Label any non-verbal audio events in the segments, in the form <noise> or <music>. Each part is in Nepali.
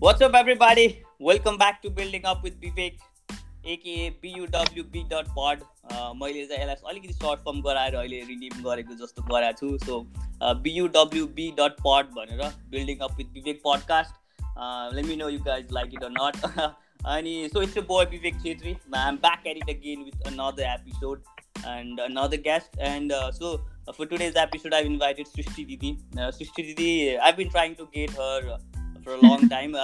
What's up, everybody? Welcome back to Building Up with Vivek, aka buwb.pod. मैले चाहिँ यसलाई अलिकति सर्ट फर्म गराएर अहिले रिडिम गरेको जस्तो गराएको छु सो बियुडब्लुबी डट पड भनेर building up with Vivek podcast let me know you guys like it or not अनि so it's boy Vivek Chhetri I am back at it again with another episode and another guest. And uh, so uh, for today's episode, I've invited Srishti Didi. Uh, Srishti Didi, I've been trying a long time.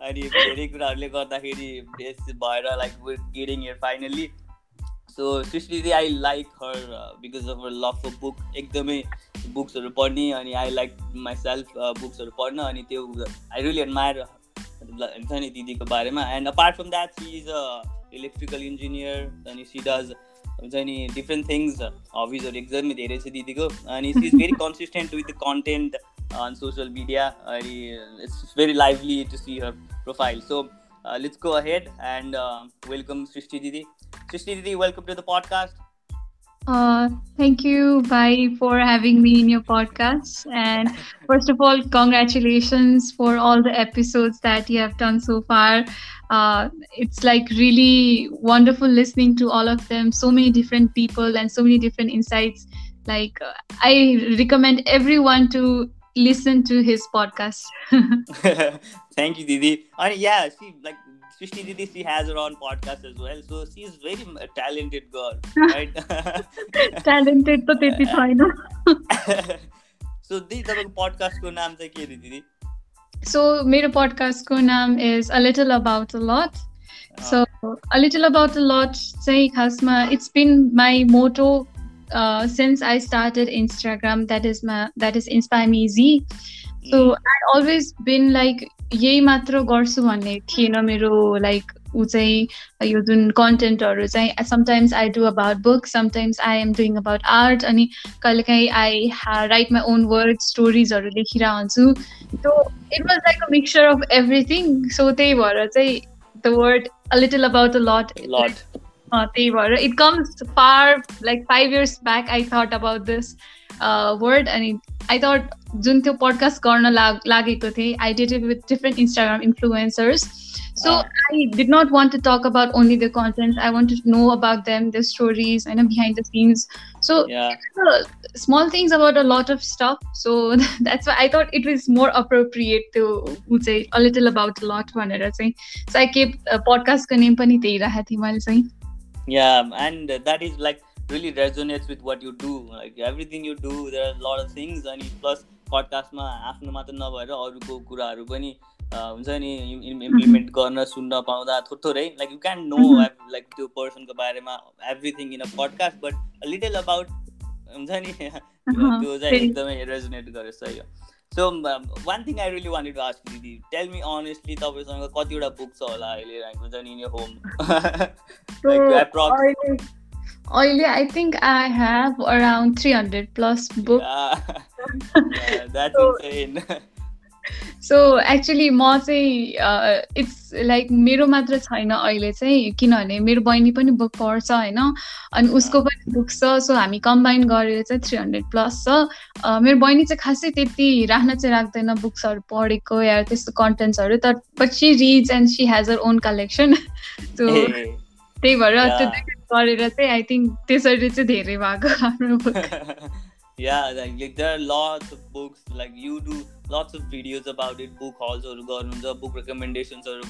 अनि धेरै कुराहरूले गर्दाखेरि यस भएर like we're getting here finally so Srishti didi I like her because of her love for book एकदमै बुक्सहरू पढ्ने अनि आई लाइक माइ सेल्फ बुक्सहरू पढ्न अनि त्यो आई रियली एडमायर हुन्छ नि दिदीको बारेमा and apart from that she is a electrical engineer अनि सी डज हुन्छ नि डिफ्रेन्ट थिङ्स हबिजहरू एकदमै धेरै छ दिदीको अनि she is very consistent with the content on social media. it's very lively to see her profile. So uh, let's go ahead and uh, welcome Srishti Didi. Srishti Didi, welcome to the podcast. Uh, thank you, Bhai, for having me in your podcast. And <laughs> first of all, congratulations for all the episodes that you have done so far. Uh, it's like really wonderful listening to all of them. So many different people and so many different insights. Like, uh, I recommend everyone to listen to his podcast. <laughs> <laughs> Thank you, Didi. And yeah, see, like Srishti Didi, she has her own podcast as well. So she's very talented girl, <laughs> right? talented त त्यति छैन सो दिदी तपाईँको पडकास्टको नाम चाहिँ के दिदी सो मेरो पडकास्टको नाम is a little about a lot so a little about a lot चाहिँ खासमा इट्स बिन माई मोटो since I started Instagram that is मा that is inspire me easy so I always been like यही मात्र गर्छु भन्ने थिएन मेरो लाइक ऊ चाहिँ यो जुन कन्टेन्टहरू चाहिँ sometimes I do about book sometimes I am doing about art अनि कहिलेकाहीँ I write my own word स्टोरिजहरू लेखिरहेको हुन्छु so it was like a mixture of everything so त्यही भएर चाहिँ the word a little about a lot त्यही भएर it comes far like five years back I thought about this word अनि आई थट जुन त्यो पडकास्ट गर्न लाग लागेको थिएँ I did it with different Instagram influencers so I did not want to talk about only the content I want to know about them the stories होइन behind the scenes so small things about a lot of stuff so that's I thought it was more appropriate त्यो ऊ चाहिँ अ लिटल अबाउट लट भनेर चाहिँ सो आई केप पडकास्टको नेम पनि त्यही राखेको थिएँ मैले चाहिँ Yeah, and that is like really resonates with what you do. Like everything you do, there are a lot of things. अनि प्लस पडकास्टमा आफ्नो मात्र नभएर अरूको कुराहरू पनि हुन्छ नि इम्प्लिमेन्ट गर्न सुन्न पाउँदा थोर थोरै like you can know like त्यो पर्सनको बारेमा everything in a podcast but little about हुन्छ नि <laughs> त्यो चाहिँ एकदमै रेजोनेट गरेछ यो। So one thing I really wanted to ask didi tell me honestly तपाईँसँग कतिवटा बुक छ होला अहिले हुन्छ नि इन होम अहिले I think I have around three hundred plus book so actually म चाहिँ इट्स लाइक मेरो मात्र छैन अहिले चाहिँ किनभने मेरो बहिनी पनि बुक पढ्छ होइन? अनि उसको पनि बुक छ सो हामी कम्बाइन गरेर चाहिँ थ्री हन्ड्रेड प्लस छ। मेरो बहिनी चाहिँ खासै त्यति राख्न चाहिँ राख्दैन बुक्सहरू पढेको या त्यस्तो कन्टेन्ट्सहरू तर but she reads and she has her own collection so त्यही भएर त्यो गरेर चाहिँ आई थिङ्क त्यसरी चाहिँ धेरै भएको हाम्रो book. <laughs> yeah like, there are lots of books like you do lots of videos about it book hauls or book recommendations or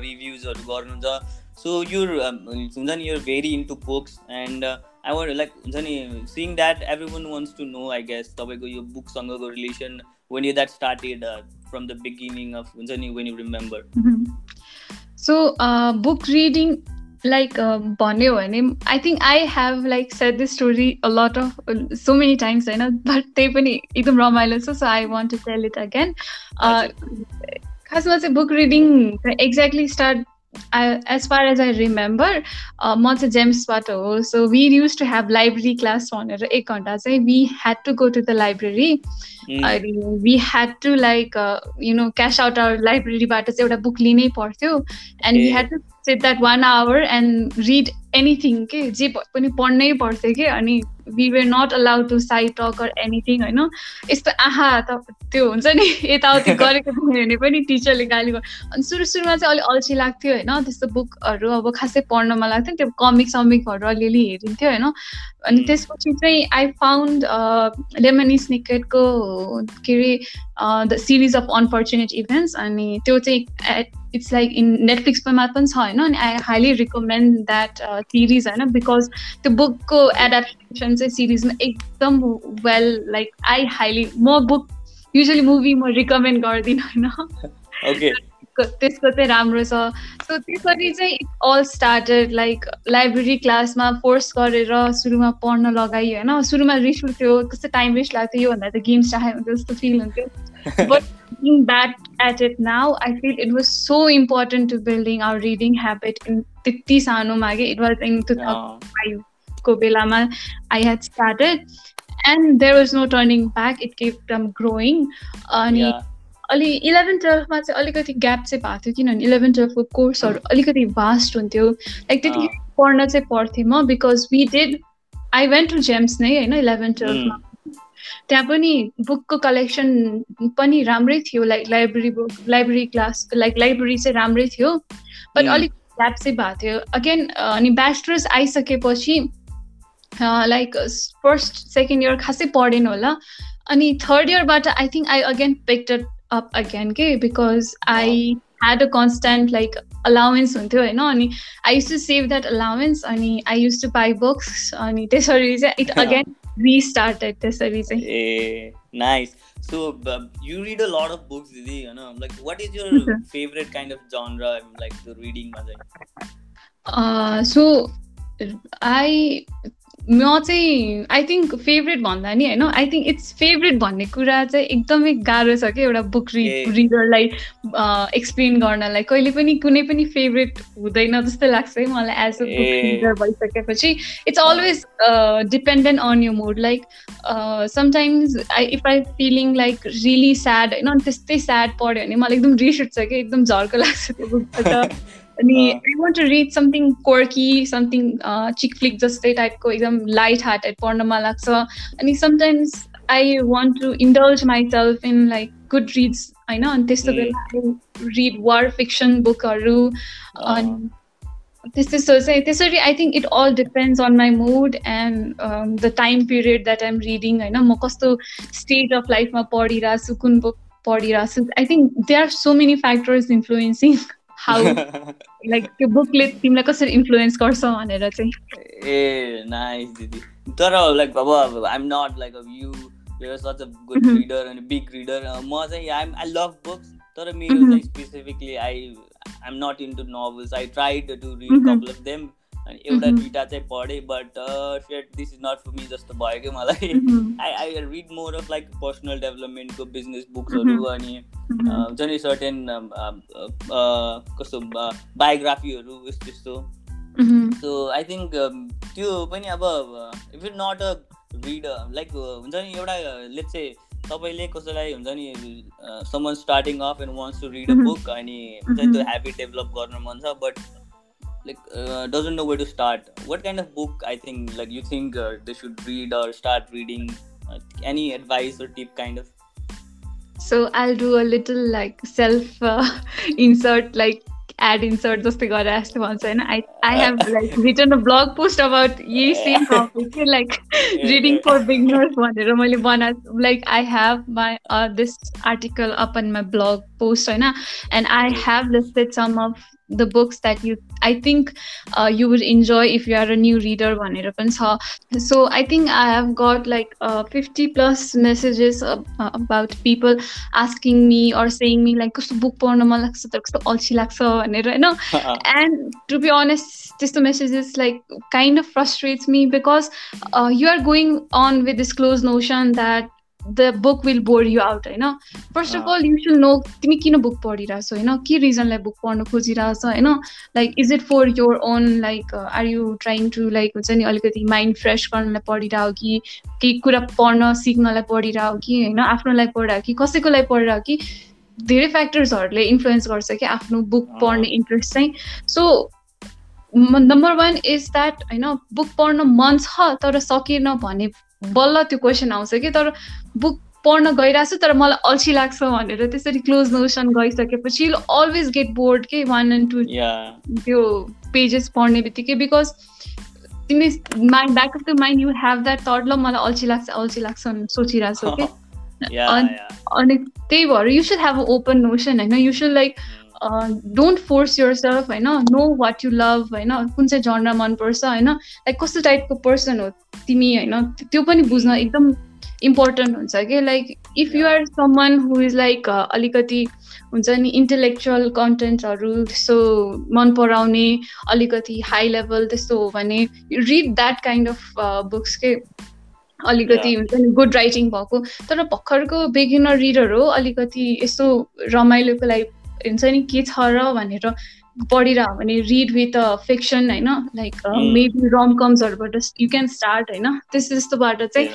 reviews or so you're um, you're very into books and uh, i want like seeing that everyone wants to know i guess your book song relation when you that started uh, from the beginning of when you remember mm-hmm. so uh, book reading like भन्यो भने I think I have like said this story a lot of so many times होइन बट त्यही पनि एकदम रमाइलो छ so I want to tell it again खासमा चाहिँ book reading exactly start as far as I remember म चाहिँ जेम्सबाट हो so we use to have library class भनेर एक घन्टा चाहिँ we had to go to the library अनि we had to like you know cash out our लाइब्रेरीबाट चाहिँ एउटा बुक लिनै पर्थ्यो. And we had to sit that one hour and read anything के जे पनि पढ्नै पर्थ्यो कि अनि we were not allowed to side talk or anything होइन? यस्तो आहा त त्यो हुन्छ नि <laughs> यताउति <laughs> गरेको थियो भने पनि टिचरले गाली गर्यो अनि सुरु सुरुमा चाहिँ अलिक अल्छी लाग्थ्यो होइन? त्यस्तो बुकहरू अब खासै पढ्न मन लाग्थ्यो त्यो कमिक समिकहरू अलिअलि हेरिन्थ्यो होइन? अनि त्यसपछि चाहिँ आई फाउन्ड लेमनी स्निकेटको के अरे the series of unfortunate events अनि त्यो चाहिँ इट्स लाइक इन नेटफ्लिक्समा पनि छ होइन अनि I highly recommend that series होइन बिकज त्यो बुकको एडाप्टेसन चाहिँ सिरिजमा एकदम वेल लाइक आई हाइली म बुक युजली मुभी म रिकमेन्ड गर्दिनँ होइन। <laughs> त्यसको चाहिँ राम्रो छ। सो त्यसरी चाहिँ it's all started like library क्लासमा फोर्स गरेर सुरुमा पढ्न लगाइयो होइन? सुरुमा रिस उठ्थ्यो कस्तो टाइम वेस्ट लाग्थ्यो योभन्दा त गेम्स चाहे हुन्थ्यो जस्तो फिल हुन्थ्यो। <laughs> But looking back at it now, I feel it was so important to building our reading habit in त्यति सानोमा कि it was in two thousand फाइभको बेलामा I had started and there was no turning back it kept from growing अनि अलि इलेभेन टुवेल्भमा चाहिँ अलिकति ग्याप चाहिँ भएको थियो किनभने इलेभेन टुवेल्भको कोर्सहरू अलिकति भास्ट हुन्थ्यो। लाइक त्यति पढ्न चाहिँ पढ्थेँ म because we did I went to James नै होइन इलेभेन टुवेल्भमा। त्यहाँ पनि बुकको कलेक्सन पनि राम्रै थियो like library book library class like library चाहिँ राम्रै थियो। बट अलिक ग्याप चाहिँ भएको थियो। अगेन अनि ब्याचलर्स आइसकेपछि लाइक फर्स्ट सेकेन्ड इयर खासै पढेन होला। अनि third इयरबाट I think I again picked up again के because I had a constant like allowance हुन्थ्यो होइन अनि I used to save that allowance अनि I used to buy books अनि त्यसरी चाहिँ इट अगेन restarted त्यसरी चाहिँ a nice so you read a lot of books didi होइन like what is your favourite kind of genre like रिडिङमा चाहिँ सो आई म चाहिँ आई थिङ्क फेभरेट भन्दा नि होइन आई थिङ्क इट्स फेभरेट भन्ने कुरा चाहिँ एकदमै गाह्रो छ कि एउटा बुक रिड रिडरलाई एक्सप्लेन गर्नलाई। कहिले पनि कुनै पनि फेभरेट हुँदैन जस्तो लाग्छ है मलाई एज अ बुक रिडर भइसकेपछि। It's always dependent on you mood like sometimes I if I feeling like really sad होइन त्यस्तै स्याड पढ्यो भने मलाई एकदम रिस उठ्छ कि एकदम झर्को लाग्छ त्यो बुकबाट <laughs> अनि I want to read something quirky something chick flick जस्तै टाइपको एकदम लाइट हार्टेड पढ्नमा लाग्छ अनि sometimes I want to indulge myself in like good reads होइन अनि त्यस्तो बेला रिड वार फिक्सन बुकहरू अनि त्यस्तो चाहिँ त्यसरी I think it all depends on my mood and the time period that I'm reading होइन म कस्तो स्टेज अफ लाइफमा पढिरहेको छु कुन बुक पढिरहेको छु I think they are so many factors influencing how like त्यो बुकले तिमीलाई कसरी इन्फ्लुएन्स गर्छ भनेर चाहिँ। ए नाइस दिदी। तर लाइक अब आइएम नट लाइक अब you you're such a good reader अनि बिग रिडर म चाहिँ आइम आई लभ बुक्स तर मेरो चाहिँ specifically I I'm not into novels I tried to read couple of them अनि एउटा दुइटा चाहिँ पढेँ but set this is not for me जस्तो भयो कि मलाई। I I read more of like personal डेभलपमेन्टको business बुक्सहरू अनि हुन्छ नि सर्टेन कस्तो बायोग्राफीहरू यस्तो यस्तो। सो आई थिङ्क त्यो पनि अब if it not a reader like हुन्छ नि एउटा लेट चाहिँ तपाईँले कसैलाई हुन्छ नि someone starting off and wants to read a book अनि हुन्छ नि त्यो हेबिट डेभलप गर्न मन छ but like uh, doesn't know where to start what kind of book i think like you think uh, they should read or start reading uh, any advice or tip kind of so i'll do a little like self uh, <laughs> insert like ad insert जस्तै गरेर जस्तो भन्छ होइन I I have like <laughs> written a blog post about यही same topic <laughs> like reading for beginners भनेर मैले बना like I have my this article up in my blog post होइन and I have listed some of the books that you I think uh, you would enjoy if you are a new reader भनेर पनि छ so I think I have got like uh, 50 plus messages uh, about people asking me or saying me like कस्तो बुक पढ्न मन लाग्छ तर कस्तो अल्छी लाग्छ भनेर होइन and to be honest त्यस्तो messages like kind of frustrates me because uh, you are going on with this close notion that the book will bore you out होइन? First of all you should know तिमी किन बुक पढिरहेछौ होइन? के रिजनलाई बुक पढ्नु खोजिरहेछ होइन? Like is it for your own like are you trying to like हुन्छ नि अलिकति माइन्ड फ्रेस गर्नलाई पढिरह कि केही कुरा पढ्न सिक्नलाई पढिरह कि होइन? आफ्नोलाई पढिरह कि कसैको लागि पढिरह कि धेरै फ्याक्टर्सहरूले इन्फ्लुएन्स गर्छ कि आफ्नो बुक पढ्ने इन्ट्रेस्ट चाहिँ। So number one is that होइन बुक पढ्न मन छ तर सकिएन भने बल्ल त्यो क्वेसन आउँछ कि? तर बुक पढ्न गइरहेको छु तर मलाई अल्छी लाग्छ भनेर त्यसरी क्लोज नोसन गइसकेपछि यु अलवेज गेट बोर्ड के? वान एन्ड टू त्यो पेजेस पढ्ने बित्तिकै बिकज तिमी mind back of the mind you have that thought ल मलाई अल्छी लाग्छ अल्छी लाग्छ सोचिरहेको छु कि अनि त्यही भएर you should have a open notion होइन? You should like don't force yourself होइन नो वाट यु लभ होइन कुन चाहिँ जर्ना मनपर्छ होइन लाइक कस्तो टाइपको पर्सन हो तिमी होइन त्यो पनि बुझ्न एकदम इम्पोर्टेन्ट हुन्छ कि like if you are someone who is like अलिकति हुन्छ नि इन्टेलेक्चुअल कन्टेन्टहरू त्यस्तो मन पराउने अलिकति हाई लेभल त्यस्तो हो भने read that kind of books के अलिकति हुन्छ नि गुड राइटिङ भएको तर भर्खरको बिगिनर रिडर हो अलिकति यस्तो रमाइलोको लागि हुन्छ नि के छ र भनेर पढिरह भने रिड विथ अ फिक्सन होइन? लाइक मेबी रम कम्सहरूबाट यु क्यान स्टार्ट होइन? त्यस्तो त्यस्तोबाट चाहिँ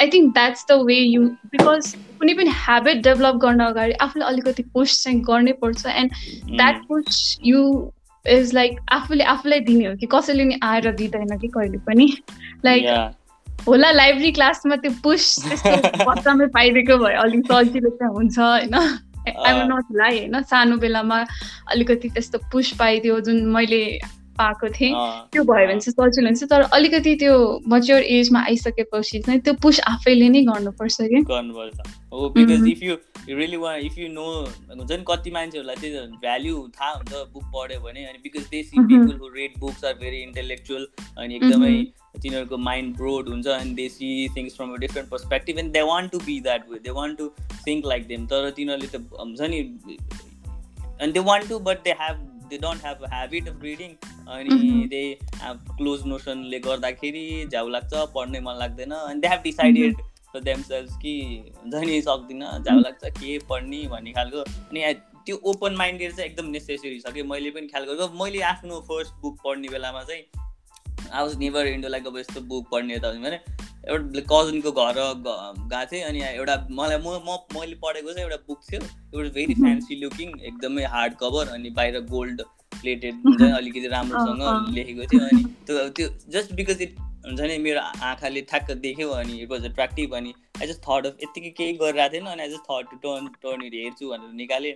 I think that's the way you because कुनै पनि हेबिट डेभलप गर्न अगाडि आफूले अलिकति पुस चाहिँ गर्नै पर्छ and that push you is like आफूले आफूलाई दिने हो कि कसैले नि आएर दिँदैन कि कहिले पनि। लाइक होला लाइब्रेरी क्लासमा त्यो पुस त्यस्तो <laughs> बच्चामै पाइदिएको भए अलिक सजिलो चाहिँ हुन्छ होइन? आइम नट लाइ होइन? सानो बेलामा अलिकति त्यस्तो पुस पाइदियो जुन मैले पाएको थिएँ। त्यो भयो भने चाहिँ सजिलो हुन्छ। तर अलिकति त्यो मच्योर एजमा आइसकेपछि चाहिँ त्यो पुस आफैले नै गर्नुपर्छ कि गर्नुपर्छ। हो because if you really want if you know हुन्छ नि कति मान्छेहरूलाई त्यो भ्याल्यु थाहा हुन्छ बुक पढ्यो भने अनि because they see people who read books are very intellectual अनि एकदमै तिनीहरूको माइन्ड ब्रोड हुन्छ अनि they see things from a different perspective and they want to be that way they want to think like them तर तिनीहरूले त हुन्छ नि they want to but they have they don't have a habit of reading. अनि दे क्लोज नोसनले गर्दाखेरि झ्याउ लाग्छ पढ्नै मन लाग्दैन अनि they have decided themselves कि हुन्छ नि सक्दिनँ झ्याउ लाग्छ के पढ्ने भन्ने खालको। अनि त्यो ओपन माइन्डेड चाहिँ एकदम नेसेसरी छ कि मैले पनि ख्याल गरेको मैले आफ्नो फर्स्ट बुक पढ्ने बेलामा चाहिँ I was never into like अब यस्तो बुक पढ्ने त भने एउटा कजनको घर गएको थिएँ अनि एउटा मलाई म म मैले पढेको चाहिँ एउटा बुक थियो। इट भेरी फ्यान्सी लुकिङ एकदमै हार्ड कभर अनि बाहिर गोल्ड प्लेटेड हुन्छ <laughs> अलिकति राम्रोसँग लेखेको थियो अनि त्यो त्यो जस्ट बिकज इट हुन्छ नि मेरो आँखाले ठ्याक्क देख्यो अनि इट वाज एट्र्याक्टिभ अनि आई जस्ट थट अफ यत्तिकै केही गरिरहेको थिएन अनि I just to turn turn हेर्छु भनेर निकालेँ।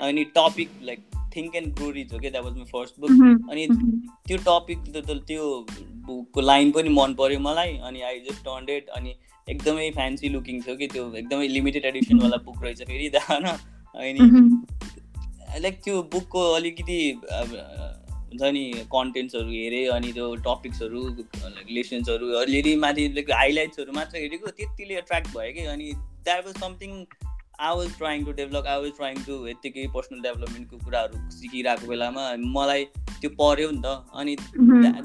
अनि topic like think and grow rich हो क्या that was my first book अनि त्यो टपिक त्यो बुकको लाइन पनि मन पऱ्यो मलाई अनि आई जस्ट टर्न डेट अनि एकदमै फ्यान्सी लुकिङ थियो कि त्यो एकदमै लिमिटेड एडिसनवाला बुक रहेछ फेरि दा होइन? अनि लाइक त्यो बुकको अलिकति हुन्छ नि कन्टेन्ट्सहरू हेरेँ अनि त्यो टपिक्सहरू लेसन्सहरू अलिअलि माथि हाइलाइट्सहरू मात्र हेरेको त्यतिले एट्र्याक्ट भयो कि? अनि that was something I was trying to develop I was trying to यत्तिकै पर्सनल डेभलपमेन्टको कुराहरू सिकिरहेको बेलामा मलाई त्यो पऱ्यो नि त। अनि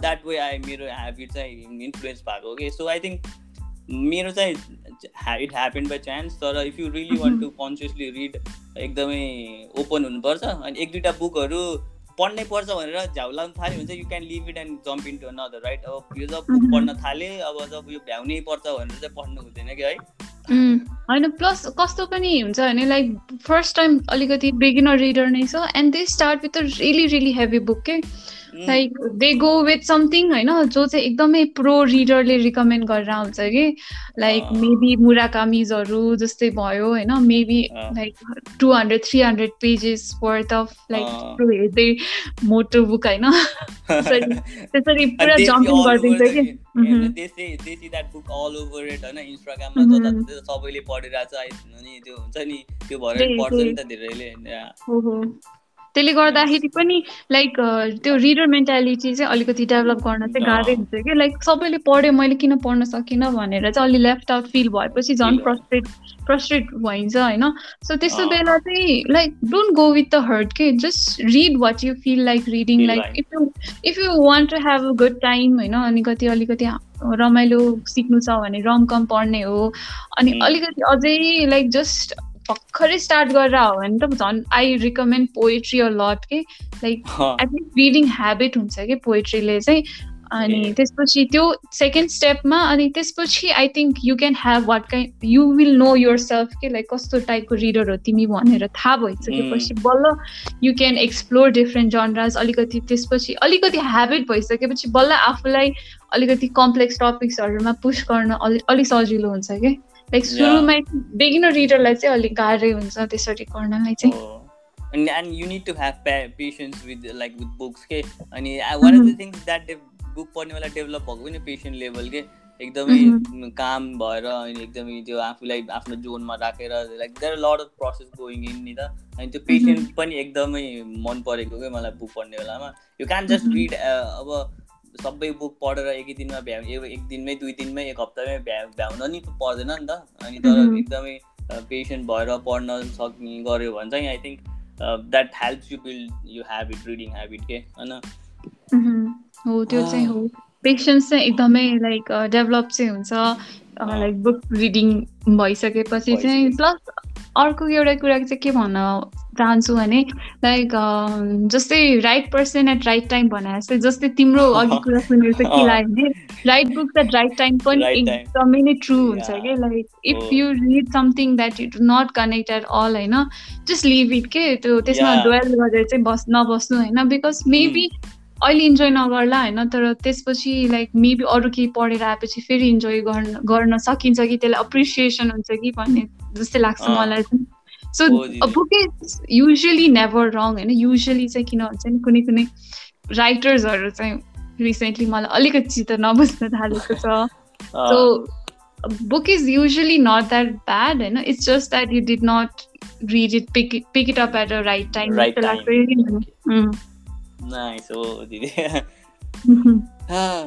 द्याट वे आई मेरो ह्याबिट चाहिँ इन्फ्लुएन्स भएको हो कि। सो आई थिङ्क मेरो चाहिँ इट ह्यापन बाई चान्स तर if you really want to consciously read एकदमै ओपन हुनुपर्छ। अनि एक दुईवटा बुकहरू पढ्नै पर्छ भनेर झ्याउ लाउनु थाल्यो भने चाहिँ you can leave it and jump in to another right अब यो जब बुक पढ्न थालेँ अब जब यो भ्याउनै पर्छ भनेर चाहिँ पढ्नु हुँदैन कि है। होइन प्लस कस्तो पनि हुन्छ भने लाइक फर्स्ट टाइम अलिकति बिगिनर रिडर नै छ and they start with a really really heavy book के like they go with something होइन जो चाहिँ एकदमै प्रो रिडरले रिकमेन्ड गरेर आउँछ कि? लाइक मेबी मुराकामिजहरू जस्तै भयो होइन maybe like two hundred three hundred pages worth of like हेर्दै मोटो बुक होइन? त्यसरी <laughs> पुरा जम्पिङ गरिदिन्छ कि? सबैले पढिरहेको छ अनि त्यो हुन्छ नि त्यो भएर पढ्छ नि त धेरैले त्यसले गर्दाखेरि पनि लाइक त्यो रिडर मेन्टालिटी चाहिँ अलिकति डेभलप गर्न चाहिँ गाह्रै हुन्छ कि लाइक सबैले पढ्यो मैले किन पढ्न सकिनँ भनेर चाहिँ अलि लेफ्ट आउट फिल भएपछि झन् फ्रस्ट्रेट फ्रस्ट्रेट भइन्छ होइन? सो त्यस्तो बेला चाहिँ like don't go with the herd के just read what you feel like reading like if you if you want to have a good time होइन? अनि कति अलिकति रमाइलो सिक्नु छ भने रम कम पढ्ने हो। अनि अलिकति अझै लाइक जस्ट भर्खरै स्टार्ट गरेर हो भने त झन् I recommend poetry a lot के like at least reading habit हुन्छ कि पोएट्रीले चाहिँ। अनि त्यसपछि त्यो सेकेन्ड स्टेपमा अनि त्यसपछि I think you can have what kind you will know yourself के लाइक कस्तो टाइपको रिडर हो तिमी भनेर थाहा भइसकेपछि बल्ल you can explore different genres अलिकति त्यसपछि अलिकति ह्याबिट भइसकेपछि बल्ल आफूलाई अलिकति कम्प्लेक्स टपिक्सहरूमा पुस गर्न अलि अलिक सजिलो हुन्छ कि। लाइक सुरुमै बिगिनर रिडरलाई चाहिँ अलिक गाह्रै हुन्छ त्यसरी गर्नलाई चाहिँ। And and you need to have patience with like with books के अनि one of the things that book पढ्ने बेला डेभलप भएको पनि पेसेन्ट लेभल के एकदमै काम भएर अनि एकदमै त्यो आफूलाई आफ्नो जोनमा राखेर like there lot of process going in नि त। अनि त्यो पेसेन्ट पनि एकदमै मन परेको क्या मलाई बुक पढ्ने बेलामा यु क्यान जस्ट रिड अब सबै बुक पढेर एक दिनमा भ्याउ एक दिनमै दुई दिनमै एक हप्तामै भ्या भ्याउन नि पर्दैन नि त। अनि तर एकदमै पेसेन्ट भएर पढ्न सक्ने गऱ्यो भने चाहिँ I think that helps you build you habit reading habit के? होइन? हो त्यो चाहिँ हो। पेसेन्स चाहिँ एकदमै लाइक डेभलप चाहिँ हुन्छ। लाइक बुक रिडिङ भइसकेपछि चाहिँ प्लस अर्को एउटा कुरा चाहिँ के भन्न चाहन्छु भने लाइक जस्तै right person at right time भने जस्तै जस्तै तिम्रो अघि कुरा सुनेर चाहिँ <laughs> के लाग्यो भने right book at right time पनि एकदमै नै ट्रु हुन्छ कि? Like if you read something that you do not connect at all होइन जस्ट लिभ इट के? त्यो त्यसमा डुवेल गरेर चाहिँ बस् नबस्नु होइन? बिकज मेबी अहिले इन्जोय नगर्ला होइन? तर त्यसपछि लाइक मेबी अरू केही पढेर आएपछि फेरि इन्जोय गर्न गर्न सकिन्छ कि त्यसलाई अप्रिसिएसन हुन्छ कि भन्ने जस्तै लाग्छ मलाई चाहिँ। So book is usually never wrong होइन? युजली चाहिँ किन भन्छ नि? कुनै कुनै राइटर्सहरू चाहिँ रिसेन्टली मलाई अलिकति चित्त नबुझ्न थालेको छ। So book is usually not that bad होइन? It's just that you did not read it pick pick it up at a right time जस्तो लाग्छ Nice. Oh, did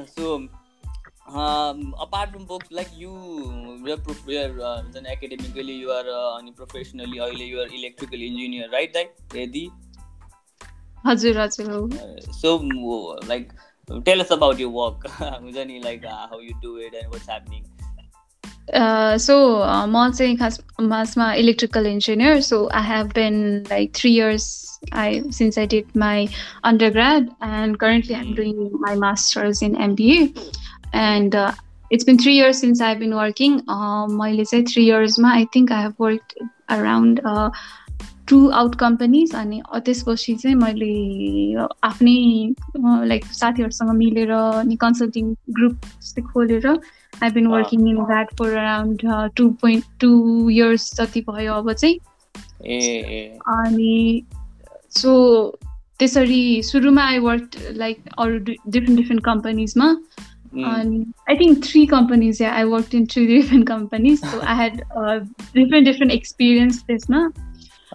so um, apart from books, like you, you're, you're uh, then academically, you are uh, professionally, you are electrical engineer, right? That Reddy. Hazur, hazur. So, like, tell us about your work. like uh, how you do it and what's happening. So म चाहिँ खास खासमा electrical engineer so I have been like three years I since I did my undergrad and currently I'm doing my masters in MBA and it's been three years since I been working मैले चाहिँ three इयर्समा I think I have work around two out companies अनि त्यसपछि चाहिँ मैले आफ्नै लाइक साथीहरूसँग मिलेर अनि कन्सल्टिङ ग्रुप खोलेर I been working in that for around two point two years जति भयो अब चाहिँ अनि सो त्यसरी सुरुमा आई वर्क लाइक अरू डिफ्रेन्ट डिफ्रेन्ट कम्पनीजमा अनि I think three companies I work in three different companies so I had different different experience त्यसमा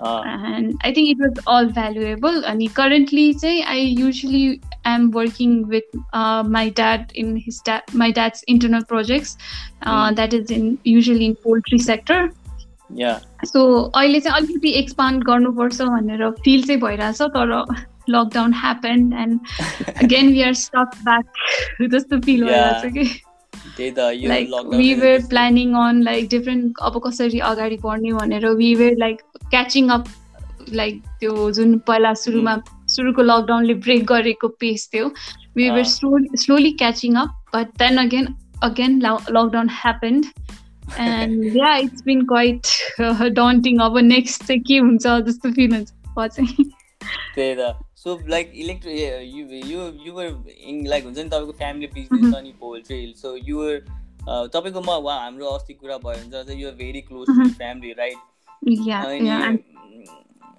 and I think it was all valuable. And currently, say I usually am working with uh, my dad in his dad my dad's internal projects. Uh, mm. That is in usually in poultry sector. Yeah. So अहिले चाहिँ अलिकति एक्सपान्ड गर्नुपर्छ भनेर फिल चाहिँ भइरहेछ तर lockdown happen and again we are stuck back जस्तो फिल भइरहेछ कि like we were planning on like different अब कसरी अगाडि बढ्ने भनेर we were like catching up like त्यो जुन पहिला सुरुमा सुरुको लकडाउनले ब्रेक गरेको पेस थियो. We were slowly slowly catching up but then again again lockdown happened and yeah it's been quite daunting अब नेक्स्ट चाहिँ के हुन्छ जस्तो फिल हुन्छ चाहिँ त्यही त। So like electric you you your like हुन्छ नि तपाईँको फ्यामिली बिजनेस अनि पोल्ट्री सो युवर तपाईँको म हाम्रो अस्ति कुरा भयो भने चाहिँ you're very close to family right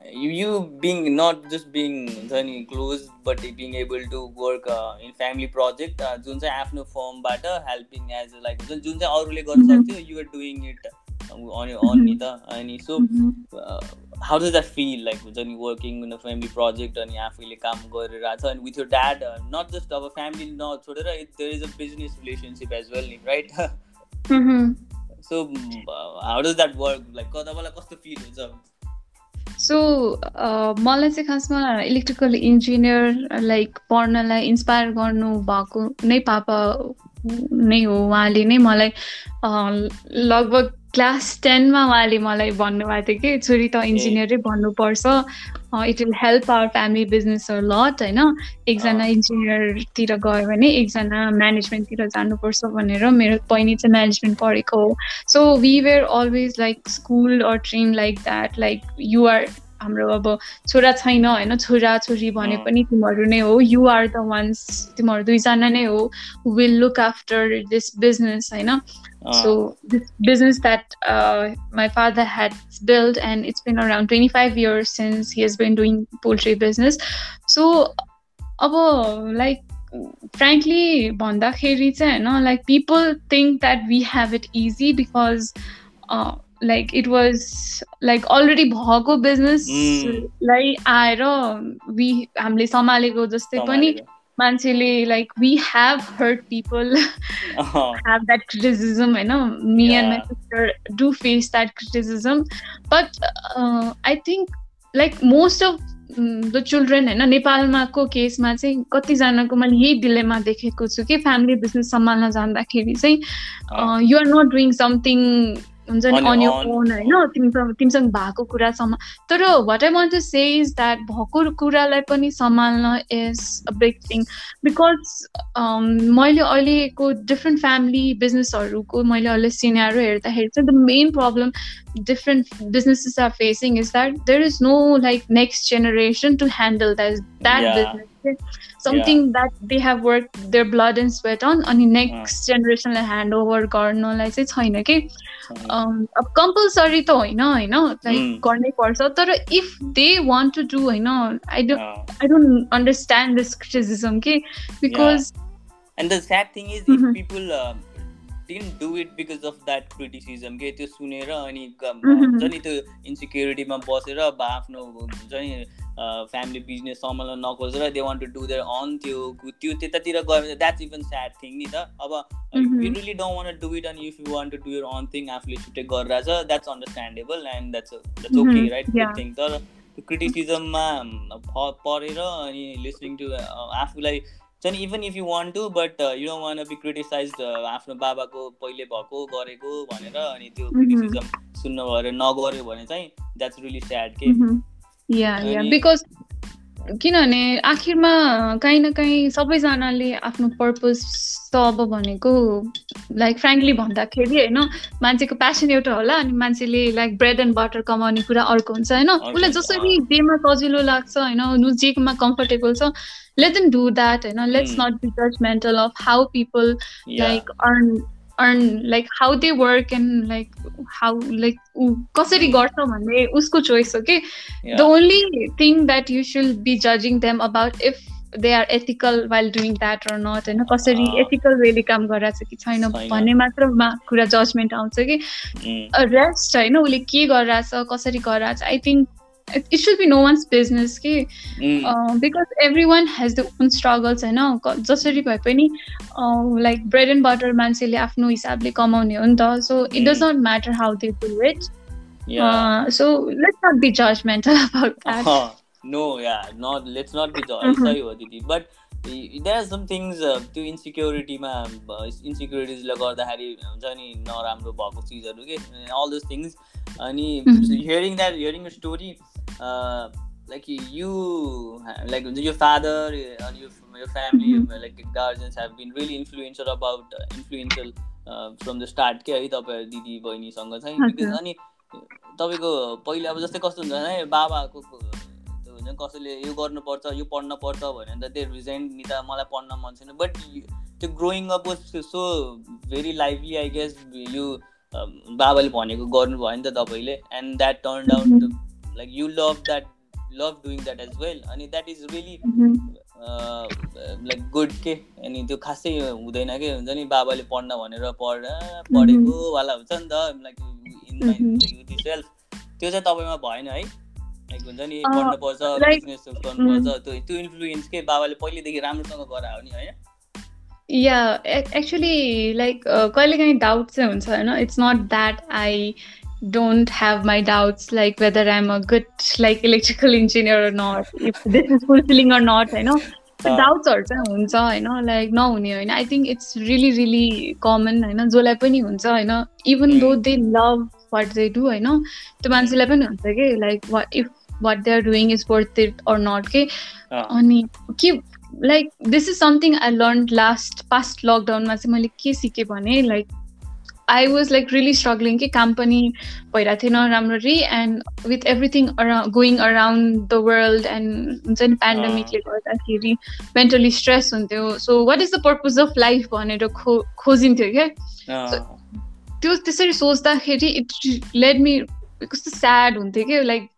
you being not just being हुन्छ नि close but being able to work in family project जुन चाहिँ आफ्नो फर्मबाट हेल्पिङ एज लाइक हुन्छ जुन चाहिँ अरूले गर्न सक्थ्यो युआर डुइङ इट अन नि त अनि so how does that feel like हुन्छ नि working in a family project अनि आफैले काम गरिरहेको छ अनि with your dad not just अब family नछोडेर there is a business relationship as well नि right so how does that work like तपाईँलाई कस्तो फिल हुन्छ सो मलाई चाहिँ खासमा इलेक्ट्रिकल इन्जिनियर लाइक पढ्नलाई इन्सपायर गर्नु भएको नै पापा नै हो उहाँले नै मलाई लगभग क्लास टेनमा उहाँले मलाई भन्नुभएको थियो कि छोरी त इन्जिनियरै भन्नुपर्छ। It will help our family business lot होइन? एकजना इन्जिनियरतिर गयो भने एकजना म्यानेजमेन्टतिर जानुपर्छ भनेर मेरो बहिनी चाहिँ म्यानेजमेन्ट पढेको हो। So we were always like school or train like that like you're हाम्रो अब छोरा छैन होइन? छोरा छोरी भने पनि तिमीहरू नै हो। यु आर द वान्स तिमीहरू दुईजना नै हो will look after this business होइन? So this business that my father had build and it's been around twenty five years since he has been doing poultry business so अब लाइक फ्रेङ्कली भन्दाखेरि चाहिँ होइन? Like people think that we have it easy because like it was like already भएको बिजनेसलाई आएर वी हामीले सम्हालेको जस्तै पनि मान्छेले like we have heard people have that criticism होइन me and my sister do face that criticism but I think like most of the children होइन नेपालमाको केसमा चाहिँ कतिजनाको मैले यही डिलेमा देखेको छु कि फ्यामिली बिजनेस सम्हाल्न जाँदाखेरि चाहिँ युआर नट डुइङ समथिङ हुन्छ नि अन यो ओन होइन? तिमीसँग तिमीसँग भएको कुरासम्म तर what I want to say is that भएको कुरालाई पनि सम्हाल्न is a big thing because मैले अहिलेको डिफ्रेन्ट फ्यामिली बिजनेसहरूको मैले अहिले सिनेरो हेर्दाखेरि चाहिँ the main problem different businesses are facing is that there is no like next generation to handle that that yeah. Business something yeah. that they have worked their blood and sweat on अनि नेक्स्ट जेनेरेसनलाई ह्यान्ड ओभर गर्नलाई चाहिँ छैन कि अब कम्पलसरी त होइन होइन? लाइक गर्नै पर्छ तर if they want to do होइन I don't I don't understand this criticism के because And the sad thing is, if people uh, didn't do it because of that criticism के त्यो सुनेर अनि हुन्छ नि त्यो इन्सिक्युरिटीमा बसेर आफ्नो हुन्छ नि फ्यामिली बिजनेस सम्हाल्न नखोजेर they want to do their own त्यो त्यो त्यतातिर गयो भने द्याट्स इभन स्याड थिङ नि त। अब you really don't want do it अनि if you want to do your own thing आफूले छुट्टै गरिरहेछ that's understandable and that's that's okay right thing तर त्यो क्रिटिसिजममा परेर अनि लिसनिङ टु आफूलाई चाहिँ even if you want to but you don't want be criticize आफ्नो बाबाको पहिले भएको गरेको भनेर अनि त्यो क्रिटिसिजम सुन्न भएर नगऱ्यो भने चाहिँ द्याट्स रियली स्याड के या या बिकज किनभने आखिरमा काहीँ न काहीँ सबैजनाले आफ्नो पर्पज त अब भनेको लाइक फ्रेङ्कली भन्दाखेरि होइन मान्छेको प्यासन एउटा होला अनि मान्छेले लाइक ब्रेड एन्ड बटर कमाउने कुरा अर्को हुन्छ होइन? उसलाई जसरी जेमा सजिलो लाग्छ होइन जेमा कम्फर्टेबल छ लेट देम डु द्याट होइन? Let's not be judgmental of how people like earn earn like how they work and like how like ऊ कसरी गर्छ भन्ने उसको चोइस हो कि the only thing that you should be जजिङ them about if they are ethical while doing that or not होइन कसरी एथिकल वेले काम गरिरहेको छ कि छैन भन्ने मात्रमा कुरा जजमेन्ट आउँछ कि? रेस्ट होइन उसले के गरिरहेछ कसरी गरिरहेछ I think it should be no one's business कि because everyone has their own struggles होइन जसरी भए पनि लाइक ब्रेड एन्ड बटर मान्छेले आफ्नो हिसाबले कमाउने हो नि त so it does not matter how they do it so let's not be judgmental about that no yeah not let's not be सही हो दिदी but there are some things त्यो इन्सिक्योरिटीमा इन्सिक्योरिटिजले गर्दाखेरि हुन्छ नि नराम्रो भएको चिजहरू के अल दोज थिङ्स अनि hearing that hearing story like you like हुन्छ यो फादर अनि यो family like guardians have been really influencer about influential from the start के है तपाईँ दिदी बहिनीसँग चाहिँ? बिकज अनि तपाईँको पहिले अब जस्तै कस्तो हुन्छ भने बाबाको त्यो हुन्छ कसैले यो गर्नुपर्छ यो पढ्नुपर्छ भन्यो भने त त्यो रिजाइन नि त मलाई पढ्न मन छैन। बट त्यो growing up so very lively I guess यो बाबाले भनेको गर्नुभयो नि त तपाईँले। And that turn out like you love that love doing that as well अनि that is really like good के अनि त्यो खासै हुँदैन कि हुन्छ नि बाबाले पढ्न भनेर पढ पढेको वाला हुन्छ नि त। लाइक इन सेल्फ त्यो चाहिँ तपाईँमा भएन है? लाइक हुन्छ नि पढ्नुपर्छ बिजनेस गर्नुपर्छ। त्यो त्यो इन्फ्लुएन्स के? बाबाले पहिलेदेखि राम्रोसँग गरायो नि है या एक्चुली लाइक कहिलेकाहीँ डाउट चाहिँ हुन्छ होइन? It's not that I don't have my doubts like whether I'm a good like electrical engineer or not, if this is fulfilling or not, I know. डाउट्सहरू चाहिँ हुन्छ होइन लाइक नहुने होइन I think it's really really common होइन जसलाई पनि हुन्छ होइन even though they love what they do होइन त्यो मान्छेलाई पनि हुन्छ कि like what if what they are doing is worth it or not के अनि के like this is something I learn last past लकडाउनमा चाहिँ मैले के सिकेँ भने like I was like really struggling कि काम पनि भइरहेको थिएन राम्ररी and with everything around going around the world and हुन्छ नि पेन्डेमिकले गर्दाखेरि मेन्टली स्ट्रेस हुन्थ्यो. So what is the purpose of life भनेर खो खोजिन्थ्यो क्या? त्यो त्यसरी सोच्दाखेरि इट लेट मी कस्तो स्याड हुन्थ्यो कि लाइक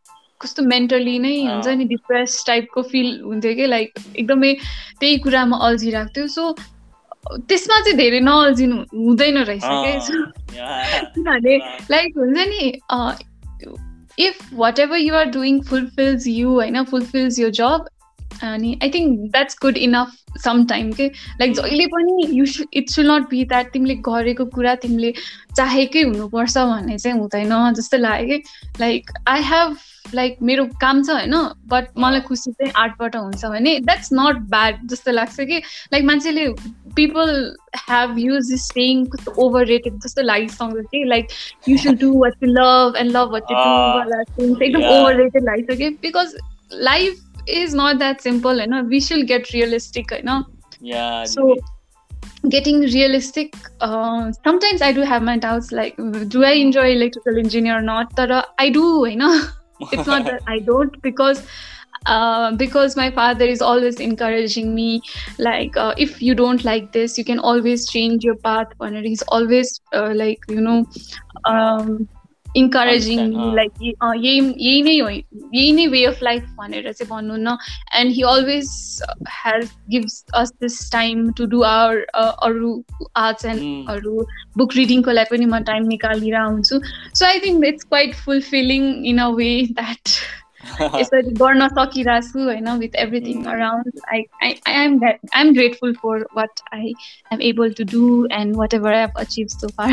कस्तो मेन्टली नै हुन्छ नि डिप्रेस टाइपको फिल हुन्थ्यो कि लाइक एकदमै त्यही कुरामा अल्झिरहेको थियो सो त्यसमा चाहिँ धेरै नअल्झिनु हुँदैन रहेछ क्या <laughs> किनभने लाइक हुन्छ नि if whatever you are doing fulfills you होइन फुलफिल्स यो जब अनि I think that's good enough some time के लाइक जहिले पनि यु सु it should not be that तिमीले गरेको कुरा तिमीले चाहेकै हुनुपर्छ भन्ने चाहिँ हुँदैन जस्तो लाग्यो कि? लाइक आई हेभ लाइक मेरो काम छ होइन बट मलाई खुसी चाहिँ आर्टबाट हुन्छ भने द्याट्स नट ब्याड जस्तो लाग्छ कि? लाइक मान्छेले people have used this saying overrated just the life song okay? Like you should do what you love and love what you uh, do ah, Take yeah. overrated life okay? Because life is not that simple you know? We should get realistic you know? Yeah so getting realistic uh, sometimes i do have my doubts like do i enjoy electrical engineer or not? But i do you know? <laughs> It's not that i don't because uh, because my father is always encouraging me like uh, if you don't like this you can always change your path and he's always uh, like you know um, encouraging like यही यही नै हो यही नै वे अफ लाइफ भनेर चाहिँ भन्नु न and he always has gives us this time to do our अरू आर्ट्स एन्ड अरू बुक रिडिङको लागि पनि म टाइम निकालिरहेको हुन्छु so I think it's quite fulfilling in a way that यसरी गर्न सकिरहेको छु होइन with everything around I I I am I am grateful for what I am able to do and whatever I have achieve so far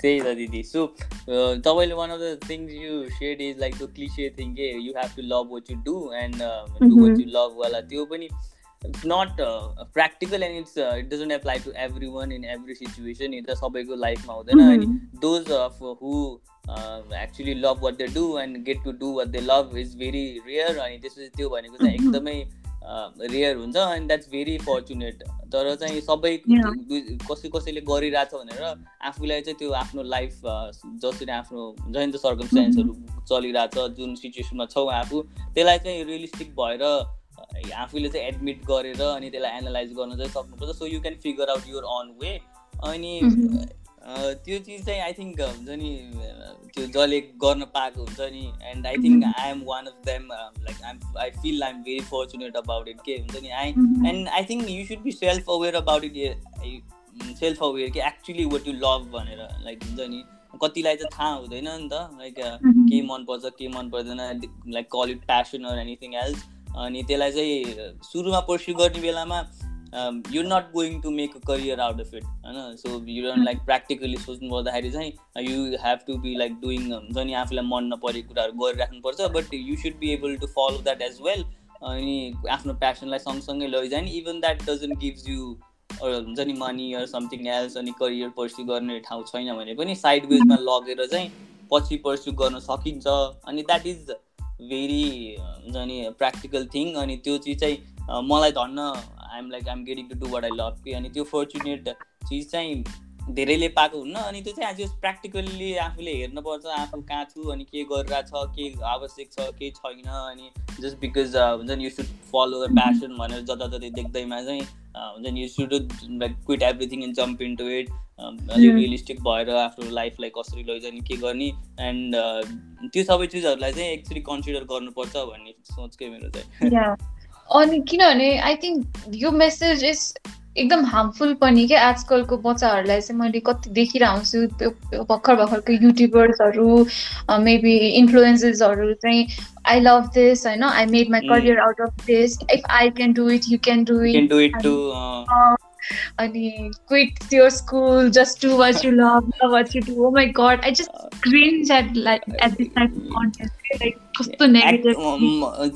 त्यही त दिदी सो तपाईँले one of the things you said is like the cliche thing के you have to love what you do and do what you love वाला त्यो पनि it's not practical and it's it doesn't apply to everyone in every situation यो त सबैको लाइफमा हुँदैन अनि those of who actually love what they do and get to do what they love is very rare अनि त्यसपछि त्यो भनेको चाहिँ एकदमै रेयर हुन्छ एन्ड द्याट्स भेरी फर्चुनेट तर चाहिँ सबै कसै कसैले गरिरहेछ भनेर आफूलाई चाहिँ त्यो आफ्नो लाइफ जसरी आफ्नो जैन त सर्कमस्टान्सहरू चलिरहेछ जुन सिचुएसनमा छौँ आफू त्यसलाई चाहिँ रियलिस्टिक भएर आफूले चाहिँ एडमिट गरेर अनि त्यसलाई एनालाइज गर्न चाहिँ सक्नुपर्छ। So you can figure out your own way अनि त्यो चिज चाहिँ आई थिङ्क हुन्छ नि त्यो जसले गर्न पाएको हुन्छ नि and I think I am one of them like I'm I feel I am very fortunate about it के हुन्छ नि I and I think you should be self aware about it self aware कि एक्चुली वाट यु लभ भनेर लाइक हुन्छ नि कतिलाई चाहिँ थाहा हुँदैन नि त लाइक के मनपर्छ के मन पर्दैन like call it passion or anything else अनि त्यसलाई चाहिँ सुरुमा पर्स्यु गर्ने बेलामा you not going to make a career out of it होइन so you don't like practically सोच्नु पर्दाखेरि चाहिँ you have to be like doing हुन्छ नि आफूलाई मन नपरेको कुराहरू गरिराख्नुपर्छ but you should be able to follow that as well अनि आफ्नो प्यासनलाई सँगसँगै लैजाने even that doesn't gives you हुन्छ नि मनी अर समथिङ एल्स अनि करियर पर्स्यु गर्ने ठाउँ छैन भने पनि साइड वेजमा लगेर चाहिँ पछि पर्स्यु गर्न सकिन्छ अनि द्याट इज भेरी हुन्छ नि प्र्याक्टिकल थिङ अनि त्यो चिज चाहिँ मलाई धन्न I'm like I'm getting to do what I love कि अनि त्यो फर्चुनेट चिज चाहिँ धेरैले पाएको हुन्न अनि त्यो चाहिँ आज प्र्याक्टिकल्ली आफूले हेर्नुपर्छ आफू कहाँ छु अनि के गरिरहेछ के आवश्यक छ के छैन अनि जस्ट बिकज हुन्छ नि you should follow the passion भनेर जताततै देख्दैमा चाहिँ हुन्छ नि you should like quit everything in jump into it अलिक रियलिस्टिक भएर आफ्नो लाइफलाई कसरी लैजाने के गर्ने एन्ड त्यो सबै चिजहरूलाई चाहिँ एक्चुली कन्सिडर गर्नुपर्छ भन्ने सोच के मेरो चाहिँ। अनि किनभने आई थिङ्क यो मेसेज इज एकदम हार्मफुल पनि क्या आजकलको बच्चाहरूलाई चाहिँ मैले कति देखिरहन्छु त्यो भर्खर भर्खरको युट्युबर्सहरू मेबी इन्फ्लुएन्सेसहरू चाहिँ आई लभ दिस होइन I made my career out of this if I can do it you can do it अनि quit your school just do what you love love what you do. Oh my god I just cringe at like at this type of content. Like कस्तो negative.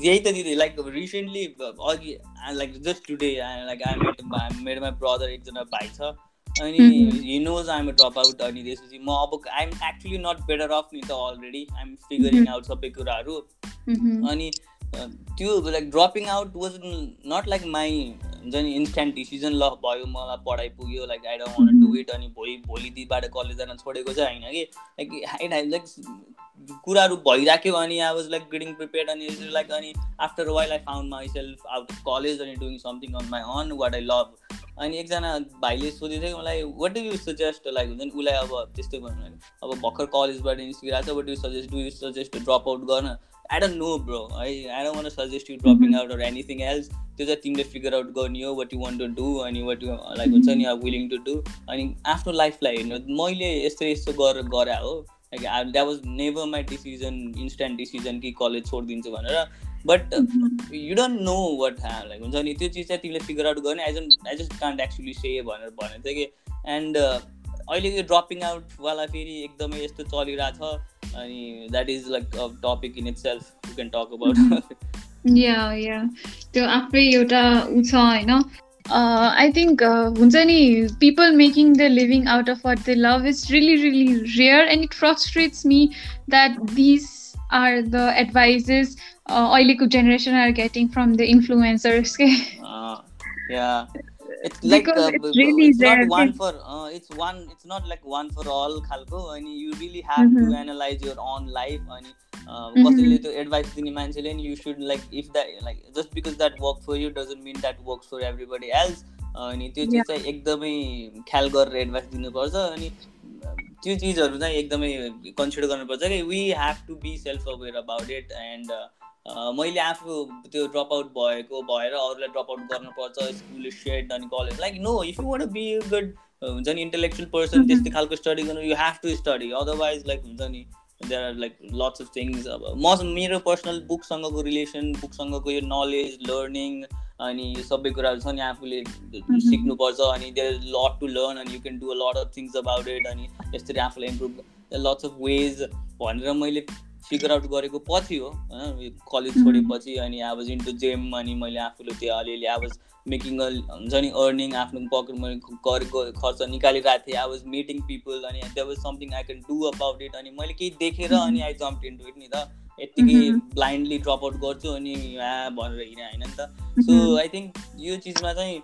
यही त दिदी लाइक रिसेन्टली अघि like just today like I met मेरो माई ब्रदर एकजना भाइ छ अनि he knows I'm drop out अनि त्यसपछि म अब I'm actually not better off नि त अलरेडी आइएम फिगरिङ आउट सबै कुराहरू अनि त्यो like dropping out was not like my हुन्छ नि इन्स्ट्यान्ट डिसिजन ल भयो मलाई पढाइ पुग्यो like I don't want do it अनि भोलि भोलि दिनबाट कलेज जान छोडेको चाहिँ होइन कि? लाइक हाइ लाइक कुराहरू भइराख्यो अनि I was like getting prepare अनि लाइक अनि after while I found myself out of college अनि doing something on my on what I love अनि एकजना भाइले सोधेको थियो मलाई what do you suggest like हुन्छ नि उसलाई अब त्यस्तै भन्नु अब भर्खर कलेजबाट निस्किरहेको छ what you suggest do you suggest drop out गर्न? आई डोन्ट नो ब्रो है I don't want suggest you dropping out or anything else त्यो चाहिँ तिमीले फिगर आउट गर्ने हो what you want to do अनि वाट यु लाइक हुन्छ नि अब विलिङ टु डु अनि आफ्नो लाइफलाई हेर्नु मैले यस्तो यस्तो गरेर गरे हो like that was never my decision instant decision कि कलेज छोडिदिन्छु भनेर but you don't know what ह्या लाइक हुन्छ नि त्यो चिज चाहिँ तिमीले फिगर आउट गर्ने I जन्ट I just can't actually say भनेर भनेको थियो कि एन्ड अहिले यो ड्रपिङ आउटवाला फेरि एकदमै यस्तो चलिरहेको छ अनि that is like a topic in itself you can talk about yeah yeah त्यो आफै एउटा ऊ छ होइन। आई थिङ्क हुन्छ नि people making the living out of what the love is really really rare and it frustrates me that this are the advises अहिलेको generation are getting from the influencers के it's like uh, it's, really it's not one for uh, it's one it's not like one for all khalko. And you really have mm-hmm. to analyze your own life and कसैले त्यो एडभाइस दिने मान्छेले नि you should like if that like just because that work for you doesn't mean that work for everybody else अनि त्यो चिज चाहिँ एकदमै ख्याल गरेर एडभाइस दिनुपर्छ अनि त्यो चिजहरू चाहिँ एकदमै कन्सिडर गर्नुपर्छ कि we have to be self aware about it and मैले आफू त्यो ड्रप आउट भएको भएर अरूलाई ड्रप आउट गर्नुपर्छ स्कुल सेड अनि college like no if you want be good हुन्छ नि इन्टेलेक्चुअल पर्सन त्यस्तै खालको स्टडी गर्नु you have to study otherwise like हुन्छ नि there are like lots of things अब म मेरो पर्सनल बुकसँगको रिलेसन बुकसँगको यो नलेज लर्निङ अनि यो सबै कुराहरू छ नि आफूले सिक्नुपर्छ अनि देयर लट टु लर्न अनि you can do a lot of things about it अनि यसरी आफूलाई इम्प्रुभ लट्स अफ वेज भनेर मैले फिगर आउट गरेको पछि हो होइन? कलेज छोडेपछि अनि आई वाज इन्टु जेम अनि मैले आफूले त्यो अलिअलि आई वाज मेकिङ अ हुन्छ नि अर्निङ आफ्नो पकेट मैले गरेको खर्च निकालिरहेको थिएँ। आई वाज मिटिङ पिपल अनि there was something I can do about it अनि मैले केही देखेर अनि आई जम्प इन्टु इट नि त। यत्तिकै ब्लाइन्डली ड्रप आउट गर्छु अनि भनेर हिँडेँ होइन नि त। सो आई थिङ्क यो चिजमा चाहिँ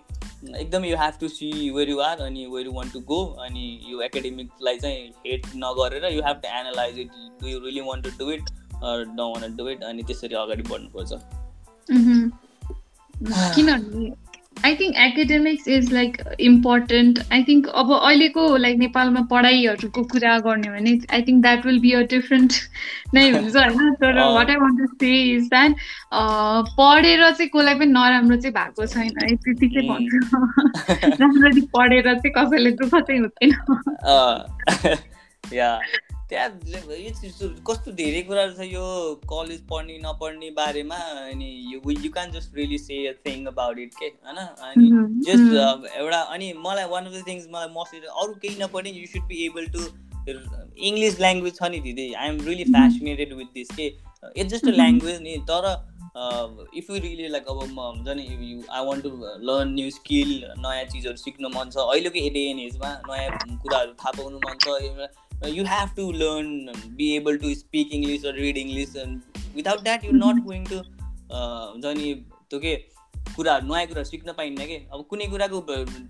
एकदम you have to see where you are अनि where you want to go अनि यो एकाडेमिकलाई चाहिँ हेट नगरेर you have to analyse it do you really want to do it do it अनि त्यसरी अगाडि बढ्नुपर्छ। किनभने I think academics is like important I think अब अहिलेको लाइक नेपालमा पढाइहरूको कुरा गर्ने भने I think that will be a different नै हुन्छ होइन? तर what I want to say is that पढेर चाहिँ कसलाई पनि नराम्रो चाहिँ भएको छैन। है त्यति चाहिँ भन्छु। <laughs> राम्ररी पढेर चाहिँ कसैले दुःख चाहिँ हुँदैन <laughs> <laughs> त्यहाँ यो कस्तो धेरै कुराहरू छ यो कलेज पढ्ने नपढ्ने बारेमा अनि you you can just really say a thing about it के होइन? अनि जस्ट एउटा अनि मलाई वान अफ द थिङ्स मलाई मोस्टली अरू केही नपढ्ने you should be able to English language छ नि दिदी। I am really fascinated with this के इट्स जस्ट अ ल्याङ्ग्वेज नि तर इफ यु रियली लाइक अब म हुन्छ नि you I want to learn new skill नयाँ चिजहरू सिक्नु मन छ। अहिलेको डे एन एजमा नयाँ कुराहरू थाहा पाउनु मन छ। You have to learn be able to speak english or read english and without that you're not going to हुन्छ नि त्यो के कुराहरू नयाँ कुराहरू सिक्न पाइन्न कि अब कुनै कुराको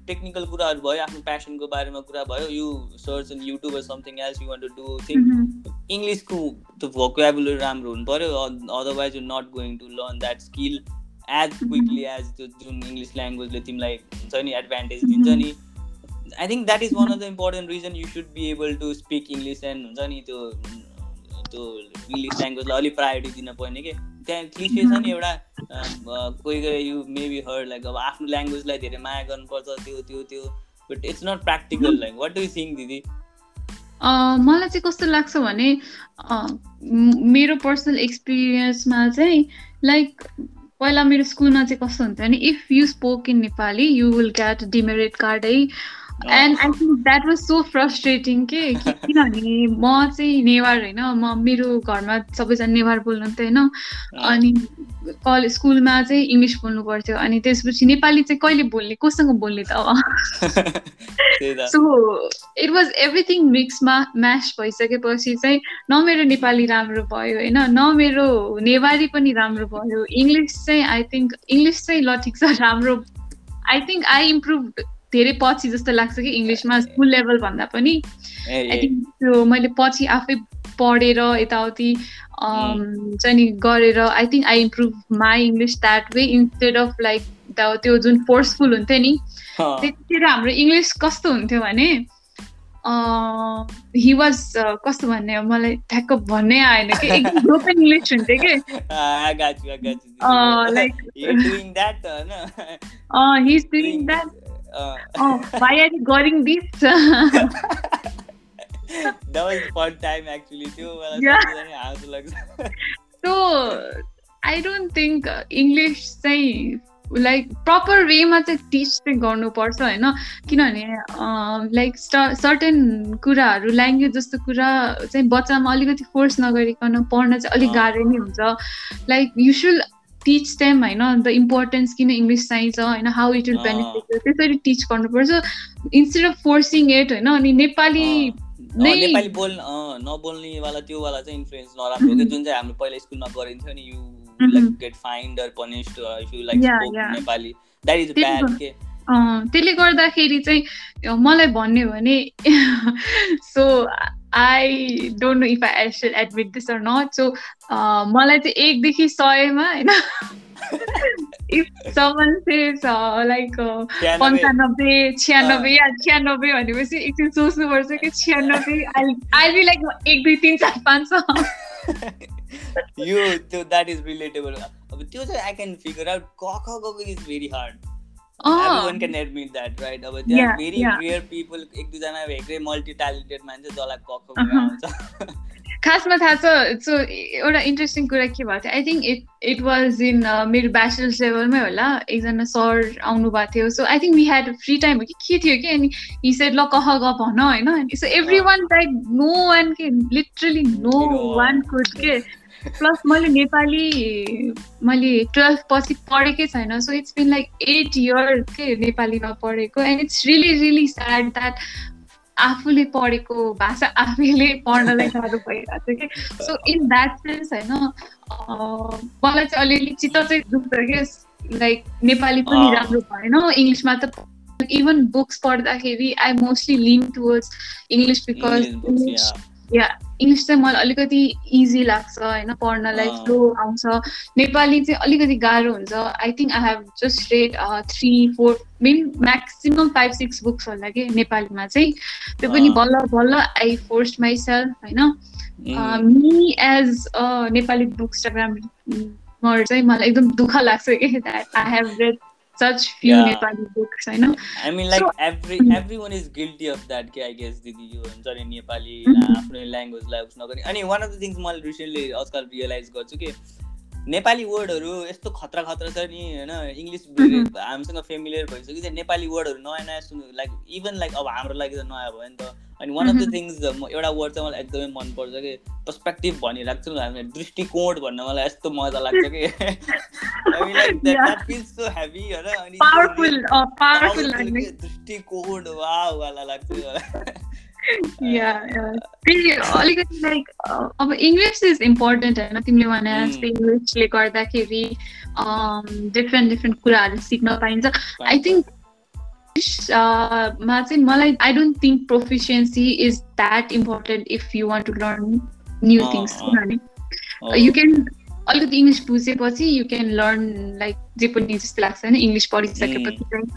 टेक्निकल कुराहरू भयो आफ्नो प्यासनको बारेमा कुरा भयो you search in YouTube something else you want to do thing इङ्ग्लिसको त्यो भोकुएबुलरी राम्रो हुनु पऱ्यो otherwise you not going to learn that skill as quickly as त्यो जुन इङ्ग्लिस ल्याङ्ग्वेजले तिमीलाई हुन्छ नि एडभान्टेज दिन्छ नि I think that is one of the important reason you should be able to speak English and हुन्छ नि त्यो त्यो इङ्ग्लिस ल्याङ्ग्वेजलाई अलिक प्रायोरिटी दिन पर्ने कि? त्यहाँ क्लिसे छ नि एउटा कोही कोही यु मेबी हर्ड लाइक अब आफ्नो ल्याङ्ग्वेजलाई धेरै माया गर्नुपर्छ त्यो त्यो त्यो but it's not practical like what do think दिदी? मलाई चाहिँ कस्तो लाग्छ भने मेरो पर्सनल एक्सपिरियन्समा चाहिँ लाइक पहिला मेरो स्कुलमा चाहिँ कस्तो हुन्थ्यो भने if you spoke in Nepali you will get demerit card है। And I think that was so frustrating के किनभने म चाहिँ नेवार होइन म मेरो घरमा सबैजना नेवार बोल्नुहुन्थ्यो होइन? अनि कलेज स्कुलमा चाहिँ इङ्ग्लिस बोल्नु पर्थ्यो अनि त्यसपछि नेपाली चाहिँ कहिले बोल्ने कोसँग बोल्ने त अब सो इट वाज एभ्रिथिङ मिक्समा म्यास भइसकेपछि चाहिँ न मेरो नेपाली राम्रो भयो होइन? न मेरो नेवारी पनि राम्रो भयो। इङ्ग्लिस चाहिँ आई थिङ्क इङ्ग्लिस चाहिँ ल ठिक छ राम्रो आई थिङ्क आई इम्प्रुभ धेरै पछि जस्तो लाग्छ कि इङ्ग्लिसमा स्कुल लेभल भन्दा पनि। आई थिङ्क त्यो मैले पछि आफै पढेर यताउति चाहिँ नि गरेर I think I improve my English that way instead of like त्यो जुन फोर्सफुल हुन्थ्यो नि त्यतिखेर हाम्रो इङ्ग्लिस कस्तो हुन्थ्यो भने हि वाज कस्तो भन्ने मलाई ठ्याक्क भन्नै आएन कि। एकदम ब्रोकन इङ्ग्लिस हुन्थ्यो कि। <laughs> Like that Uh, oh, why are you going this? <laughs> that was fun time actually too. Yeah. <laughs> so I don't think uh, English चाहिँ लाइक प्रपर वेमा चाहिँ टिच चाहिँ गर्नुपर्छ होइन किनभने लाइक सर्टेन कुराहरू ल्याङ्ग्वेज जस्तो कुरा चाहिँ बच्चामा अलिकति फोर्स नगरिकन पढ्न चाहिँ अलिक गाह्रो नै हुन्छ like you should teach them होइन द इम्पोर्टेन्स किन इङ्ग्लिस चाहिन्छ होइन हाउ इट विल बेनिफिट त्यसरी टिच गर्नुपर्छ। इन्स्टेड अफ फोर्सिङ एट होइन अनि नेपाली नेपाली बोल् नबोल्नेवाला त्योवाला चाहिँ इन्फ्लुएन्स नराम्रो जुन चाहिँ हाम्रो पहिला स्कुलमा गरिन्थ्यो नि you like get fined or punished if you like Nepali that is bad के? त्यसले गर्दाखेरि चाहिँ मलाई भन्यो भने <laughs> so I don't know if I should admit this or not so मलाई चाहिँ एकदेखि सयमा होइन इफ समन सेज लाइक पन्चानब्बे छ्यानब्बे या छ्यानब्बे भनेपछि एकछिन सोच्नुपर्छ कि छ्यानब्बे आई बी लाइक एक दुई तिन चार पाँच छ। <laughs> यो त्यो द्याट इज रिलेटेबल अब त्यो चाहिँ आई क्यान फिगर आउट क ख ग is very hard everyone can admit that right? अब there yeah, are very yeah. rare people एक दुईजना भेक्रै मल्टी ट्यालेन्टेड मान्छे जसलाई कक आउँछ खासमा थाहा छ सो एउटा इन्ट्रेस्टिङ कुरा के भएको थियो? I think it it was in मेरो ब्याचलर्स लेभलमै होला। एकजना सर आउनु भएको थियो। So I think we had free time हो कि? के थियो कि? अनि हि सेड ल कह ग भन होइन? So every one like no one के लिटरली नो वान कुड के प्लस मैले नेपाली मैले टुवेल्भ पछि पढेकै छैन so it's been like eight year के नेपालीमा पढेको and it's really really sad that आफूले पढेको भाषा आफैले पढ्नलाई साह्रो भइरहेको थियो कि? सो इन द्याट सेन्स होइन मलाई चाहिँ अलिअलि चित्त चाहिँ दुख्छ कि? लाइक नेपाली पनि राम्रो भएन इङ्ग्लिसमा त इभन बुक्स पढ्दाखेरि I mostly lean towards English because yeah English चाहिँ मलाई अलिकति इजी लाग्छ होइन? पढ्नलाई फ्लो आउँछ। नेपाली चाहिँ अलिकति गाह्रो हुन्छ। I think I have just read three four man maximum five six books होला कि नेपालीमा चाहिँ। त्यो पनि बल्ल बल्ल आई फोर्स माइ सेल्फ होइन me as a Nepali book instagrammer चाहिँ मलाई एकदम दुःख लाग्छ कि that I have read such few yeah. Nepali books, I know. I mean, like so, every everyone is guilty of that. I guess यो हुन्छ नि नेपाली आफ्नो ल्याङ्ग्वेजलाई उस नगर्ने अनि वान अफ द थिङ्स मैले रिसेन्टली आजकल रियलाइज गर्छु कि नेपाली वर्डहरू यस्तो खतरा खतरा छ नि होइन? इङ्ग्लिस हामीसँग फेमिलियर भइसक्यो चाहिँ नेपाली वर्डहरू नयाँ नयाँ सुन्नु लाइक इभन लाइक अब हाम्रो लागि त नयाँ भयो नि त। अनि वान अफ द थिङ्स एउटा वर्ड चाहिँ मलाई एकदमै मनपर्छ कि पर्सपेक्टिभ भनिरहेको छु हामी दृष्टिकोण भन्न मलाई यस्तो मजा लाग्छ कि। दृष्टिकोण वा वाला लाग्छ। <laughs> अलिकति लाइक अब इङ्ग्लिस इज इम्पोर्टेन्ट होइन तिमीले भने जस्तै इङ्ग्लिसले गर्दाखेरि डिफ्रेन्ट डिफ्रेन्ट कुराहरू सिक्न पाइन्छ। आई थिङ्क मा चाहिँ मलाई I don't think proficiency is that important if you want to learn new things किनभने यु क्यान अलिकति इङ्ग्लिस बुझेपछि यु क्यान लर्न लाइक जे पनि जस्तो लाग्छ होइन? इङ्ग्लिस पढिसकेपछि चाहिँ।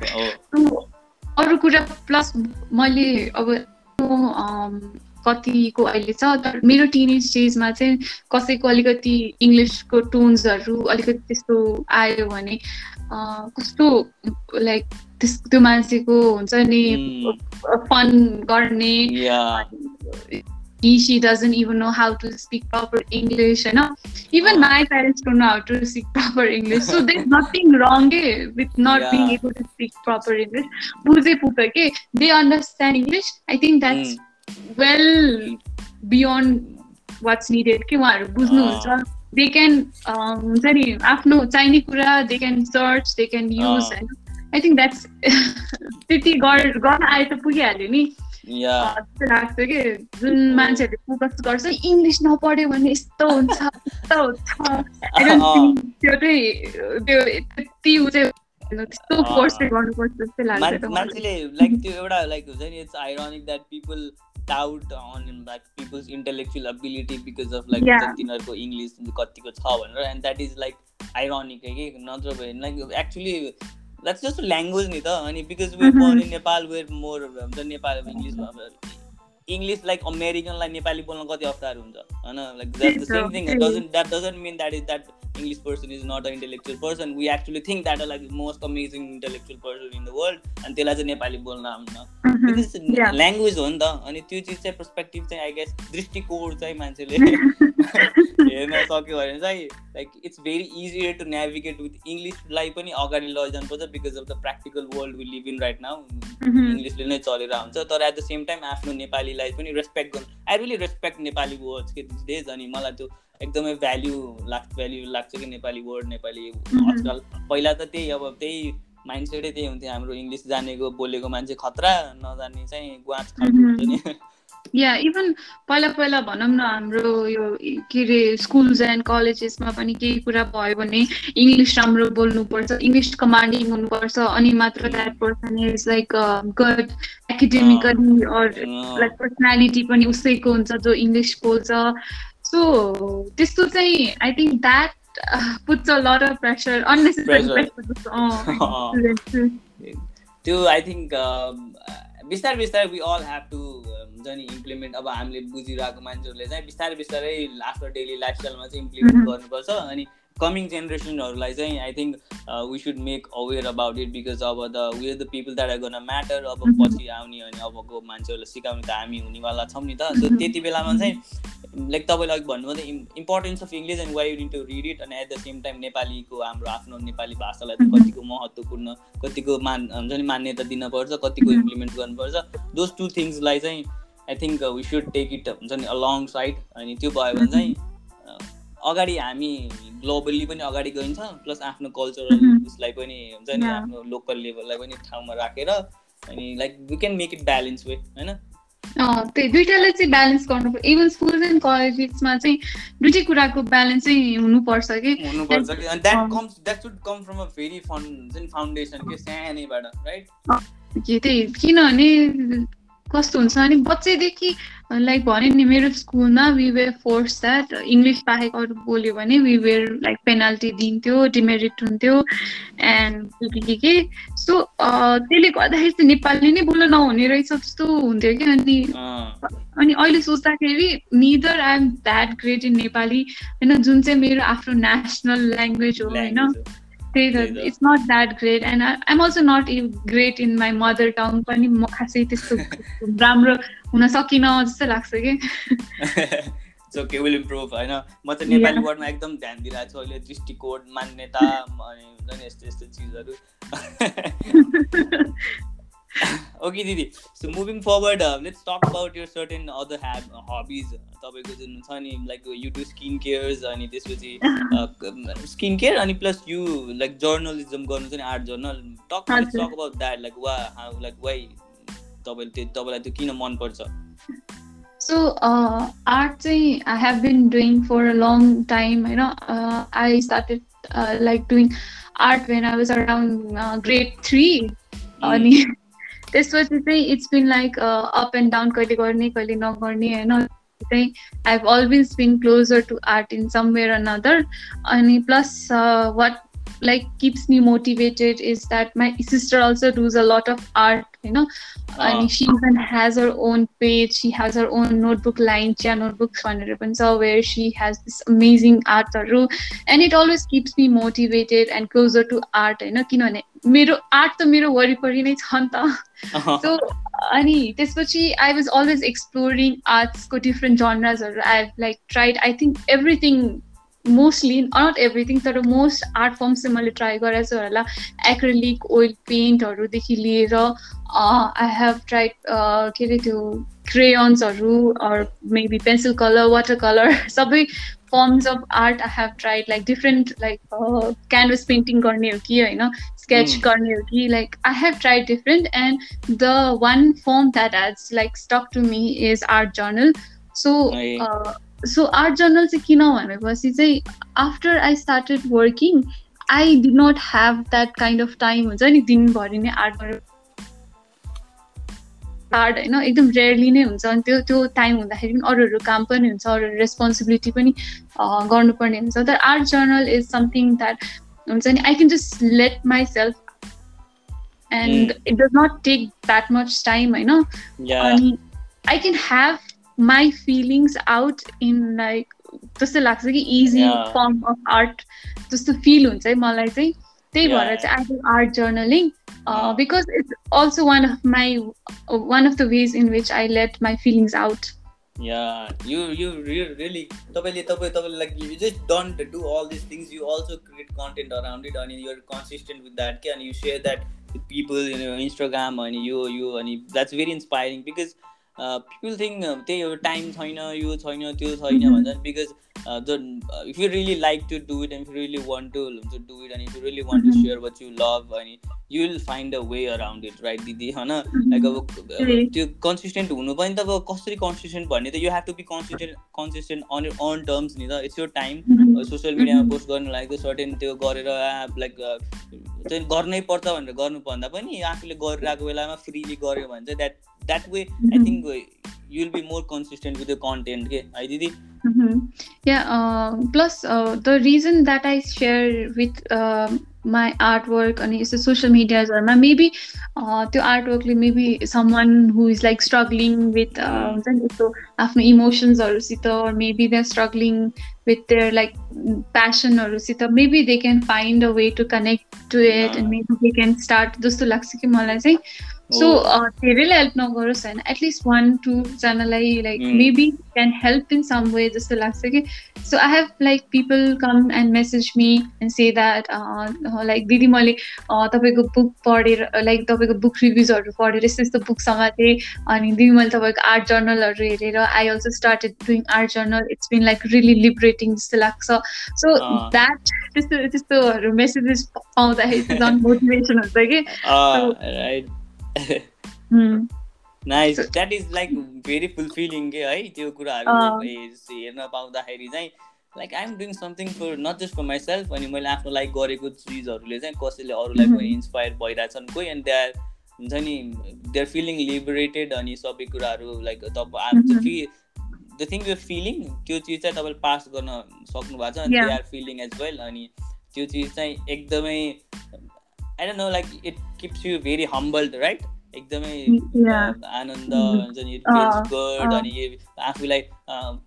अरू कुरा प्लस मैले अब कतिको अहिले छ तर मेरो टिनेज स्टेजमा चाहिँ कसैको अलिकति इङ्ग्लिसको टोन्सहरू अलिकति त्यस्तो आयो भने कस्तो लाइक त्यस त्यो मान्छेको हुन्छ नि फन गर्ने he she doesn't even know how to speak proper english you know even my parents don't know how to speak <laughs> proper english so there's nothing wrong eh, with not Yeah. being able to speak proper english बुझे पुग्छ के they understand english i think that's well beyond what's needed के उहाँहरू बुझ्नुहुन्छ दे क्यान हुन्छ नि आफ्नो चाहिने कुरा they can search they can use अँ। होइन आई थिङ्क द्याट्स त्यति गर गर्न आए त पुगिहाल्यो नि त्यस्तो लाग्छ कि जुन मान्छेहरूले फोकस गर्छ इङ्ग्लिस नपढ्यो भने यस्तो हुन्छ यस्तो हुन्छ त्यो चाहिँ त्यो त्यति उ चाहिँ त्यस्तो। कोर्स चाहिँ गर्नुपर्छ जस्तै लाग्छ। मान्छेले लाइक त्यो एउटा लाइक हुन्छ नि it's ironic that people doubt on like people's intellectual ability because of like. तिनीहरूको इङ्ग्लिस कतिको छ भनेर and that is like ironic कि नत्र like actually that's just language नि त अनि because were born in Nepal were more हुन्छ नेपाल इङ्ग्लिस इङ्ग्लिस लाइक अमेरिकनलाई नेपाली बोल्न कति अप्ठ्यारो हुन्छ होइन like that the same thing doesn't that doesn't mean that is that is not an intellectual person. We actually think that are like the most amazing intellectual person in the world. And त्यसलाई चाहिँ नेपाली बोल्न आउन Mhm. Yeah. ल्याङ्ग्वेज हो नि त अनि त्यो चिज चाहिँ पर्सपेक्टिभ चाहिँ आई गेस दृष्टिकोण चाहिँ मान्छेले <laughs> हेर्न सक्यो भने चाहिँ like it's very easier to navigate with इङ्ग्लिसलाई पनि अगाडि लैजानुपर्छ because of the practical world we live in right now. इङ्ग्लिसले नै चलेर हुन्छ तर एट द सेम टाइम आफ्नो नेपालीलाई पनि रेस्पेक्ट गर्नु। I really respect Nepali words के दिस डेज अनि मलाई त्यो एकदमै भ्याल्यु लाग्छ भ्याल्यु लाग्छ कि नेपाली वर्ड नेपाली Mhm. आजकल। पहिला त त्यही अब त्यही माइन्डसेटै त्यही हुन्थ्यो हाम्रो इङ्ग्लिस जानेको बोलेको मान्छे खतरा नजाने चाहिँ गुवाच खालको हुन्छ नि। या इभन पहिला पहिला भनौँ न हाम्रो यो के अरे स्कुल्स एन्ड कलेजेसमा पनि केही कुरा भयो भने इङ्ग्लिस राम्रो बोल्नुपर्छ इङ्ग्लिस कमान्डिङ हुनुपर्छ अनि मात्र that person is like good academically or like personality पनि उसैको हुन्छ जो इङ्ग्लिस बोल्छ। सो त्यस्तो चाहिँ I think that puts a lot of pressure unnecessary. Pressure त्यो आई थिङ्क बिस्तारै बिस्तारै वी अल ह्याभ टु हुन्छ नि इम्प्लिमेन्ट अब हामीले बुझिरहेको मान्छेहरूले चाहिँ बिस्तारै बिस्तारै आफ्नो डेली लाइफस्टाइलमा चाहिँ इम्प्लिमेन्ट Mhm. गर्नुपर्छ अनि कमिङ जेनेरेसनहरूलाई चाहिँ I think we should make aware about it because अब the we the people that are गर्न म्याटर अब Mhm. पछि आउने अनि अबको मान्छेहरूलाई सिकाउने त हामी हुनेवाला छौँ नि त सो Mhm. त्यति बेलामा चाहिँ लाइक तपाईँले अघि भन्नुभयो importance of English and why you'd to read it अनि एट द सेम टाइम नेपालीको हाम्रो आफ्नो नेपाली भाषालाई त Mhm. कतिको महत्त्वपूर्ण कतिको मान हुन्छ नि मान्यता दिनपर्छ कतिको. इम्प्लिमेन्ट गर्नुपर्छ दोज टु थिङ्सलाई चाहिँ I think we should take it हुन्छ नि अलङ साइड अनि त्यो भयो भने चाहिँ अ, अगाडि हामी ग्लोबल्ली पनि अगाडि गइन्छ प्लस आफ्नो कल्चरल. उसलाई पनि हुन्छ नि. आफ्नो लोकल लेभललाई पनि ठाउँमा राखेर अनि like we can make it balance way होइन त्यही दुइटालाई चाहिँ ब्यालेन्स गर्नु इभन स्कुल्स एन्ड कलेजेसमा चाहिँ दुइटै कुराको ब्यालेन्स चाहिँ हुनुपर्छ कि हुनुपर्छ कि अनि that. Comes that should come from a very fun हुन्छ नि फाउन्डेसन के सानैबाट राइट के त्यही किनभने कस्तो हुन्छ? भने बच्चैदेखि लाइक भन्यो नि मेरो स्कुलमा we were forced that English बाहेक अरू बोल्यो भने वी वेयर लाइक पेनाल्टी दिन्थ्यो डिमेरिट हुन्थ्यो एन्ड के के? सो त्यसले गर्दाखेरि चाहिँ नेपाली नै बोल्न नहुने रहेछ जस्तो हुन्थ्यो कि अनि अनि अहिले सोच्दाखेरि neither I am that great in Nepali होइन जुन चाहिँ मेरो आफ्नो नेसनल ल्याङ्ग्वेज हो होइन। त्यही त त। It's not that great and I'm also not great in my mother tongue पनि म खासै त्यस्तो राम्रो हुन सकिनँ जस्तो लाग्छ कि सो के विल इम्प्रुभ होइन म चाहिँ नेपाली वर्डमा एकदम ध्यान दिइरहेको छु अहिले दृष्टिकोण मान्यता अनि यस्तो यस्तो चिजहरू ओके दिदी so moving forward let's talk about your certain other hub hobbies तपाईँको जुन छ नि like you do skin cares अनि त्यसपछि स्किन केयर अनि प्लस यु लाइक जर्नलिजम गर्नु चाहिँ art journal talk. Talk about that like वा लाइक वाइ तपाईँले त्यो तपाईँलाई त्यो किन मनपर्छ सो आर्ट चाहिँ I have been doing for a long time होइन I started like doing art when I was around grade three अनि त्यसपछि चाहिँ it's been like up and down कहिले गर्ने कहिले नगर्ने होइन चाहिँ I have always been closer to art in somewhere another अनि plus what like keeps me motivated is that my sister also does a lot of art you know Ah. and she even has her own page she has her own notebook line chia notebooks so where she has this amazing art and it always keeps me motivated and closer to art होइन किनभने मेरो आर्ट त मेरो वरिपरि नै छ नि त सो अनि त्यसपछि आई वाज अलवेज एक्सप्लोरिङ आर्ट्सको different जनराजहरू I like tried I think everything mostly not everything तर मोस्ट आर्ट फर्म्स चाहिँ मैले ट्राई गरेको छु होला। एक्रेलिक ओइल पेन्टहरूदेखि लिएर आई हेभ ट्राइड के अरे त्यो क्रेयन्सहरू or maybe pencil colour water colour सबै forms of art I have tried like different like canvas painting गर्ने हो कि होइन? स्केच गर्ने हो कि like I have tried different and the one form that as like stuck to me is art journal so so art journal चाहिँ किन भनेपछि चाहिँ after I started working I did not have that kind of time हुन्छ नि दिनभरि नै आर्ट आर्ट होइन एकदम रेयरली नै हुन्छ अनि त्यो त्यो टाइम हुँदाखेरि पनि अरू अरू काम पनि हुन्छ अरू रेस्पोन्सिबिलिटी पनि गर्नुपर्ने हुन्छ तर art journal is something that हुन्छ नि I can just let myself and it does not take that much time होइन अनि I can have my feelings out in like जस्तो लाग्छ कि इजी फर्म अफ आर्ट जस्तो फिल हुन्छ है मलाई चाहिँ त्यही भएर चाहिँ I do art journaling because it's also one of my one of the ways in which I let my feelings out Yeah, you you really तपाईँले तपाईँ तपाईँले like you just don't do all these things. You also create content around it, and you're consistent with that. And you share that with people, you know, Instagram, and you you and that's very inspiring because people think त्यही हो टाइम छैन यो छैन त्यो छैन भन्छ because the if you really like to do it and you really want to हुन्छ डु इट अनि if you really want to share what you love अनि you will find a way around it right दिदी? होइन? लाइक अब त्यो कन्सिस्टेन्ट हुनु पनि त अब कसरी कन्सिस्टेन्ट भन्ने त you have to be consistent consistent on on terms नि त। इट्स यो टाइम सोसियल मिडियामा पोस्ट गर्नु लागि सर्टेन त्यो गरेर लाइक चाहिँ गर्नै पर्छ भनेर गर्नुभन्दा पनि आफूले गरिरहेको बेलामा फ्रीली गऱ्यो भने चाहिँ that that way mm-hmm. i think uh, you'll be more consistent with your content okay hi didi mm-hmm. yeah uh, plus uh, the reason that i share with uh, my artwork on the social medias or maybe uh, the artwork maybe someone who is like struggling with uh, so आफ्नो इमोसन्सहरू सित or maybe they're struggling with their like passion or सित maybe they can find a way to connect to it and maybe they can start जस्तो लाग्छ कि मलाई चाहिँ सो धेरैले हेल्प नगरोस् होइन at least one टूजनालाई like maybe can help in some way जस्तो लाग्छ कि so I have like people come and message me and say that like दिदी मैले तपाईँको बुक पढेर लाइक तपाईँको बुक रिभ्युजहरू पढेर यस्तो यस्तो बुक समातेँ अनि दिदी मैले तपाईँको आर्ट जर्नलहरू हेरेर I also started doing art journal it's been like really liberating जस्तो लाग्छ सो द्याट त्यस्तो त्यस्तोहरू मेसेजेस पाउँदाखेरि झन् मोटिभेसन हुन्छ कि Nice that is like very fulfilling के है त्यो कुराहरू हेर्न पाउँदाखेरि चाहिँ like I'm doing something for not just for myself अनि मैले आफ्नो लाइक गरेको चिजहरूले चाहिँ कसैले अरूलाई पनि इन्सपायर भइरहेछन् कोही अनि दे आर हुन्छ नि दे आर फिलिङ लिबरेटेड अनि सबै कुराहरू लाइक तपाईँ द थिङ युर फिलिङ त्यो चिज चाहिँ तपाईँले पास गर्न सक्नु भएको छ अनि they are feeling as well अनि त्यो चिज चाहिँ एकदमै I don't know like it keeps you very humbled right एकदमै आनन्द हुन्छ नि गुड अनि आफूलाई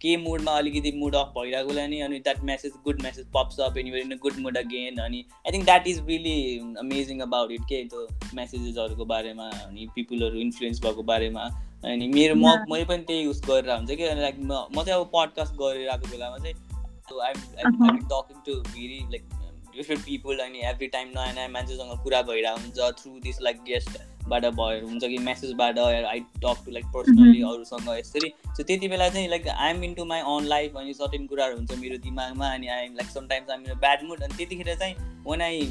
के मुडमा अलिकति मुड अफ भइरहेकोलाई नि अनि that message good message pops up and in good mood again अनि I think that is really amazing about it के त्यो मेसेजेसहरूको बारेमा अनि पिपुलहरू इन्फ्लुएन्स भएको बारेमा अनि मेरो म मैले पनि त्यही युज गरेर हुन्छ कि लाइक म चाहिँ अब पडकास्ट गरिरहेको बेलामा चाहिँ talking to very like different people अनि एभ्री टाइम नयाँ नयाँ मान्छेसँग कुरा भइरहेको हुन्छ थ्रु दिस लाइक गेस्टबाट भयो हुन्छ कि मेसेजबाट I talk to like personally अरूसँग यसरी। सो त्यति बेला चाहिँ like I'm into my own life अनि सर्टेन कुराहरू हुन्छ मेरो दिमागमा अनि I'm like sometimes I'm in bad mood अनि त्यतिखेर चाहिँ when I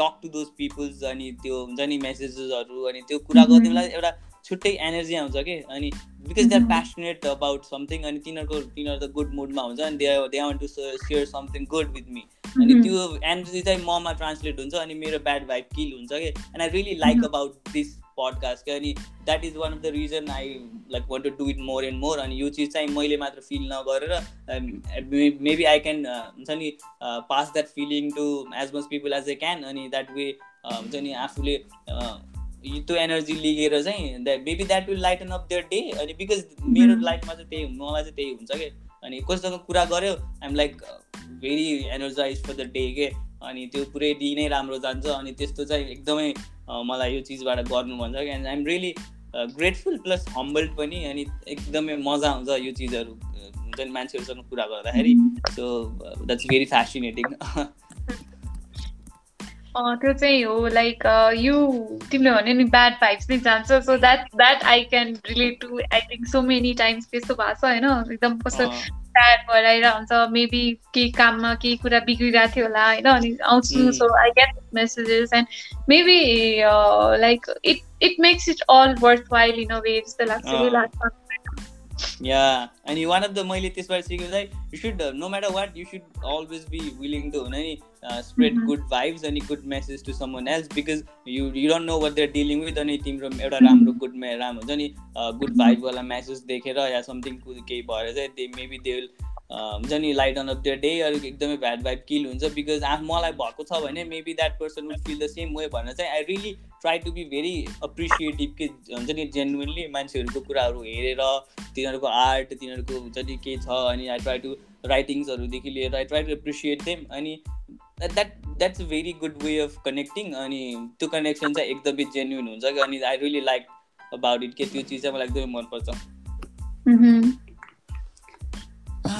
talk to those peoples अनि त्यो हुन्छ नि मेसेजेसहरू अनि त्यो कुरा गर्ने बेला एउटा छुट्टै एनर्जी आउँछ कि? अनि because they are passionate about something अनि तिनीहरूको तिनीहरू त गुड मुडमा हुन्छ अनि they they want to share something good with me अनि त्यो एनर्जी चाहिँ ममा ट्रान्सलेट हुन्छ अनि मेरो ब्याड भाइब किल हुन्छ कि? And I really like about this podcast क्या अनि that is one of the reason I like want to do it more and more अनि यो चिज चाहिँ मैले मात्र फिल नगरेर मेबी आई क्यान हुन्छ नि pass that feeling to as much people as a can अनि द्याट वे हुन्छ नि आफूले त्यो एनर्जी लिएर चाहिँ maybe that will lighten up their day अनि बिकज मेरो लाइफमा चाहिँ त्यही मलाई चाहिँ त्यही हुन्छ कि? अनि कसैसँग कुरा गऱ्यो I'm like very energize for the day के? अनि त्यो पुरै डे नै राम्रो जान्छ अनि त्यस्तो चाहिँ एकदमै मलाई यो चिजबाट गर्नु भन्छ कि? And I'm really grateful plus humbled पनि अनि एकदमै मजा आउँछ यो चिजहरू हुन्छ नि मान्छेहरूसँग कुरा गर्दाखेरि। सो द्याट्स भेरी फेसिनेटिङ त्यो चाहिँ हो लाइक यु तिमीले भने नि ब्याड भाइब्स नै जान्छ so that that I can relate to I think so many times त्यस्तो भएको छ होइन एकदम कस्तो टायर्ड भएर हुन्छ मेबी केही काममा केही कुरा बिग्रिरहेको थियो होला होइन अनि आउँछु so I get messages and maybe like it it makes it all worth while in a way जस्तो लाग्छ लाग्छ या अनि वान अफ द मैले त्यसबाट सिकेको चाहिँ you should no matter what you should always be willing to हुन नि स्प्रेड गुड भाइब्स अनि good message to someone else because you you don't know what they're dealing with अनि तिम्रो एउटा राम्रो गुड राम्रो हुन्छ नि गुड भाइबवाला मेसेज देखेर या समथिङ केही भएर चाहिँ दे मेबी दे विल हुन्छ नि light on of their day अलिक एकदमै भ्याड भाइब किल हुन्छ बिकज आफ मलाई भएको छ भने maybe that person will feel the same way भनेर चाहिँ I really try to be very appreciative के हुन्छ नि जेन्युनली मान्छेहरूको कुराहरू हेरेर तिनीहरूको आर्ट तिनीहरूको हुन्छ नि के छ अनि आई ट्राई टु राइटिङ्सहरूदेखि लिएर I try to appreciate them अनि that that's a very good way of connecting अनि त्यो कनेक्सन चाहिँ एकदमै जेन्युन हुन्छ कि अनि I really like about it के त्यो चिज चाहिँ मलाई एकदमै मनपर्छ।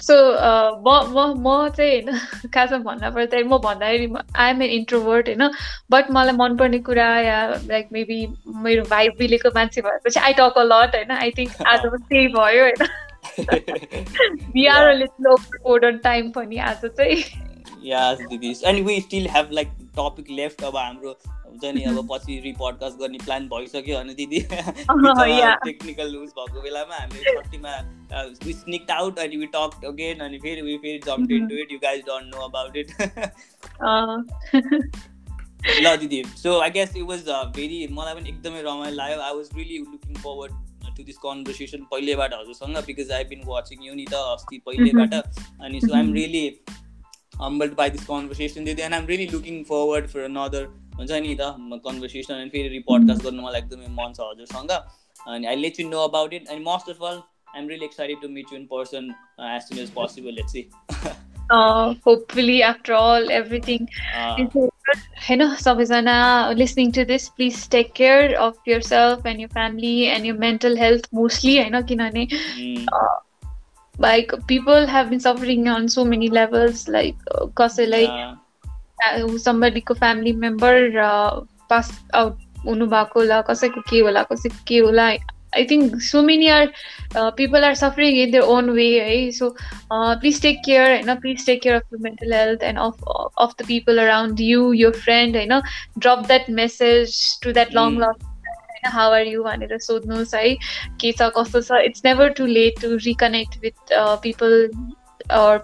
सो म म म चाहिँ होइन खासमा भन्दा पर्दा म भन्दाखेरि आइएम एन इन्ट्रोभर्ट होइन। बट मलाई मनपर्ने कुरा या लाइक मेबी मेरो भाइ बिलेको मान्छे भएपछि आई टक अ लट होइन। आई थिङ्क आज <laughs> त्यही भयो होइन। बिआर लिटल टाइम पनि आज चाहिँ। Yes, दिदी and we still have like topic left अब हाम्रो हुन्छ नि अब पछि <laughs> रिपोडकास्ट गर्ने प्लान भइसक्यो अनि दिदी <laughs> <laughs> टेक्निकल लुज भएको बेलामा हामीले छुट्टीमा वी स्निक्ड आउट अनि वी टक अगेन अनि फेरि वी फेरि jump into it you guys don't know about it ल दिदी so I guess it was very मलाई पनि एकदमै रमाइलो लाग्यो। I was really looking forward to this conversation पहिलेबाट हजुरसँग because I been watching you नि त अस्ति पहिलेबाट अनि सो आइएम रियली humbled by this conversation दिदी and I'm really looking forward for another हुन्छ नि त कन्भर्सेसन अनि फेरि रिपोडकास्ट गर्नु मलाई एकदमै मन छ हजुरसँग। अनि I let you know about it and most of all I am really excited to meet you in person as soon as possible let's see hopefully after all everything होइन सबैजना listening to this please take care of yourself and your family and your mental health mostly होइन किनभने like people have been suffering on so many levels like कसैलाई somebodyको family member uh, pass out हुनु भएको होला कसैको के होला कसैको के होला I think so many are uh, people are suffering in their own way. Eh? So uh, please take care. You know, please take care of your mental health and of of the people around you, your friend. You know, drop that message to that long mm. lost होइन हाउ आर यु भनेर सोध्नुहोस् है के छ कस्तो छ it's never too late to reconnect with people or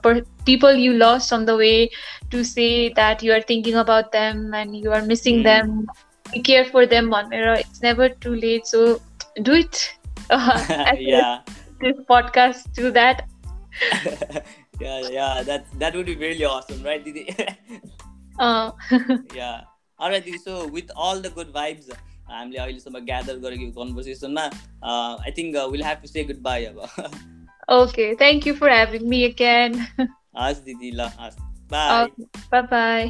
people you lost on the way to say that you are thinking about them and you are missing mm. them you care for them Manera. it's never too late so do it uh, <laughs> <laughs> yeah this podcast do that <laughs> yeah yeah that that would be really awesome right Didi? uh. yeah all right Didi. so with all the good vibes हामीले अहिलेसम्म ग्यादर गरेको कन्भर्सेसनमा I think will have to say good bye अब okay thank you for having me again हस् दिदी ल हस् बाई बाई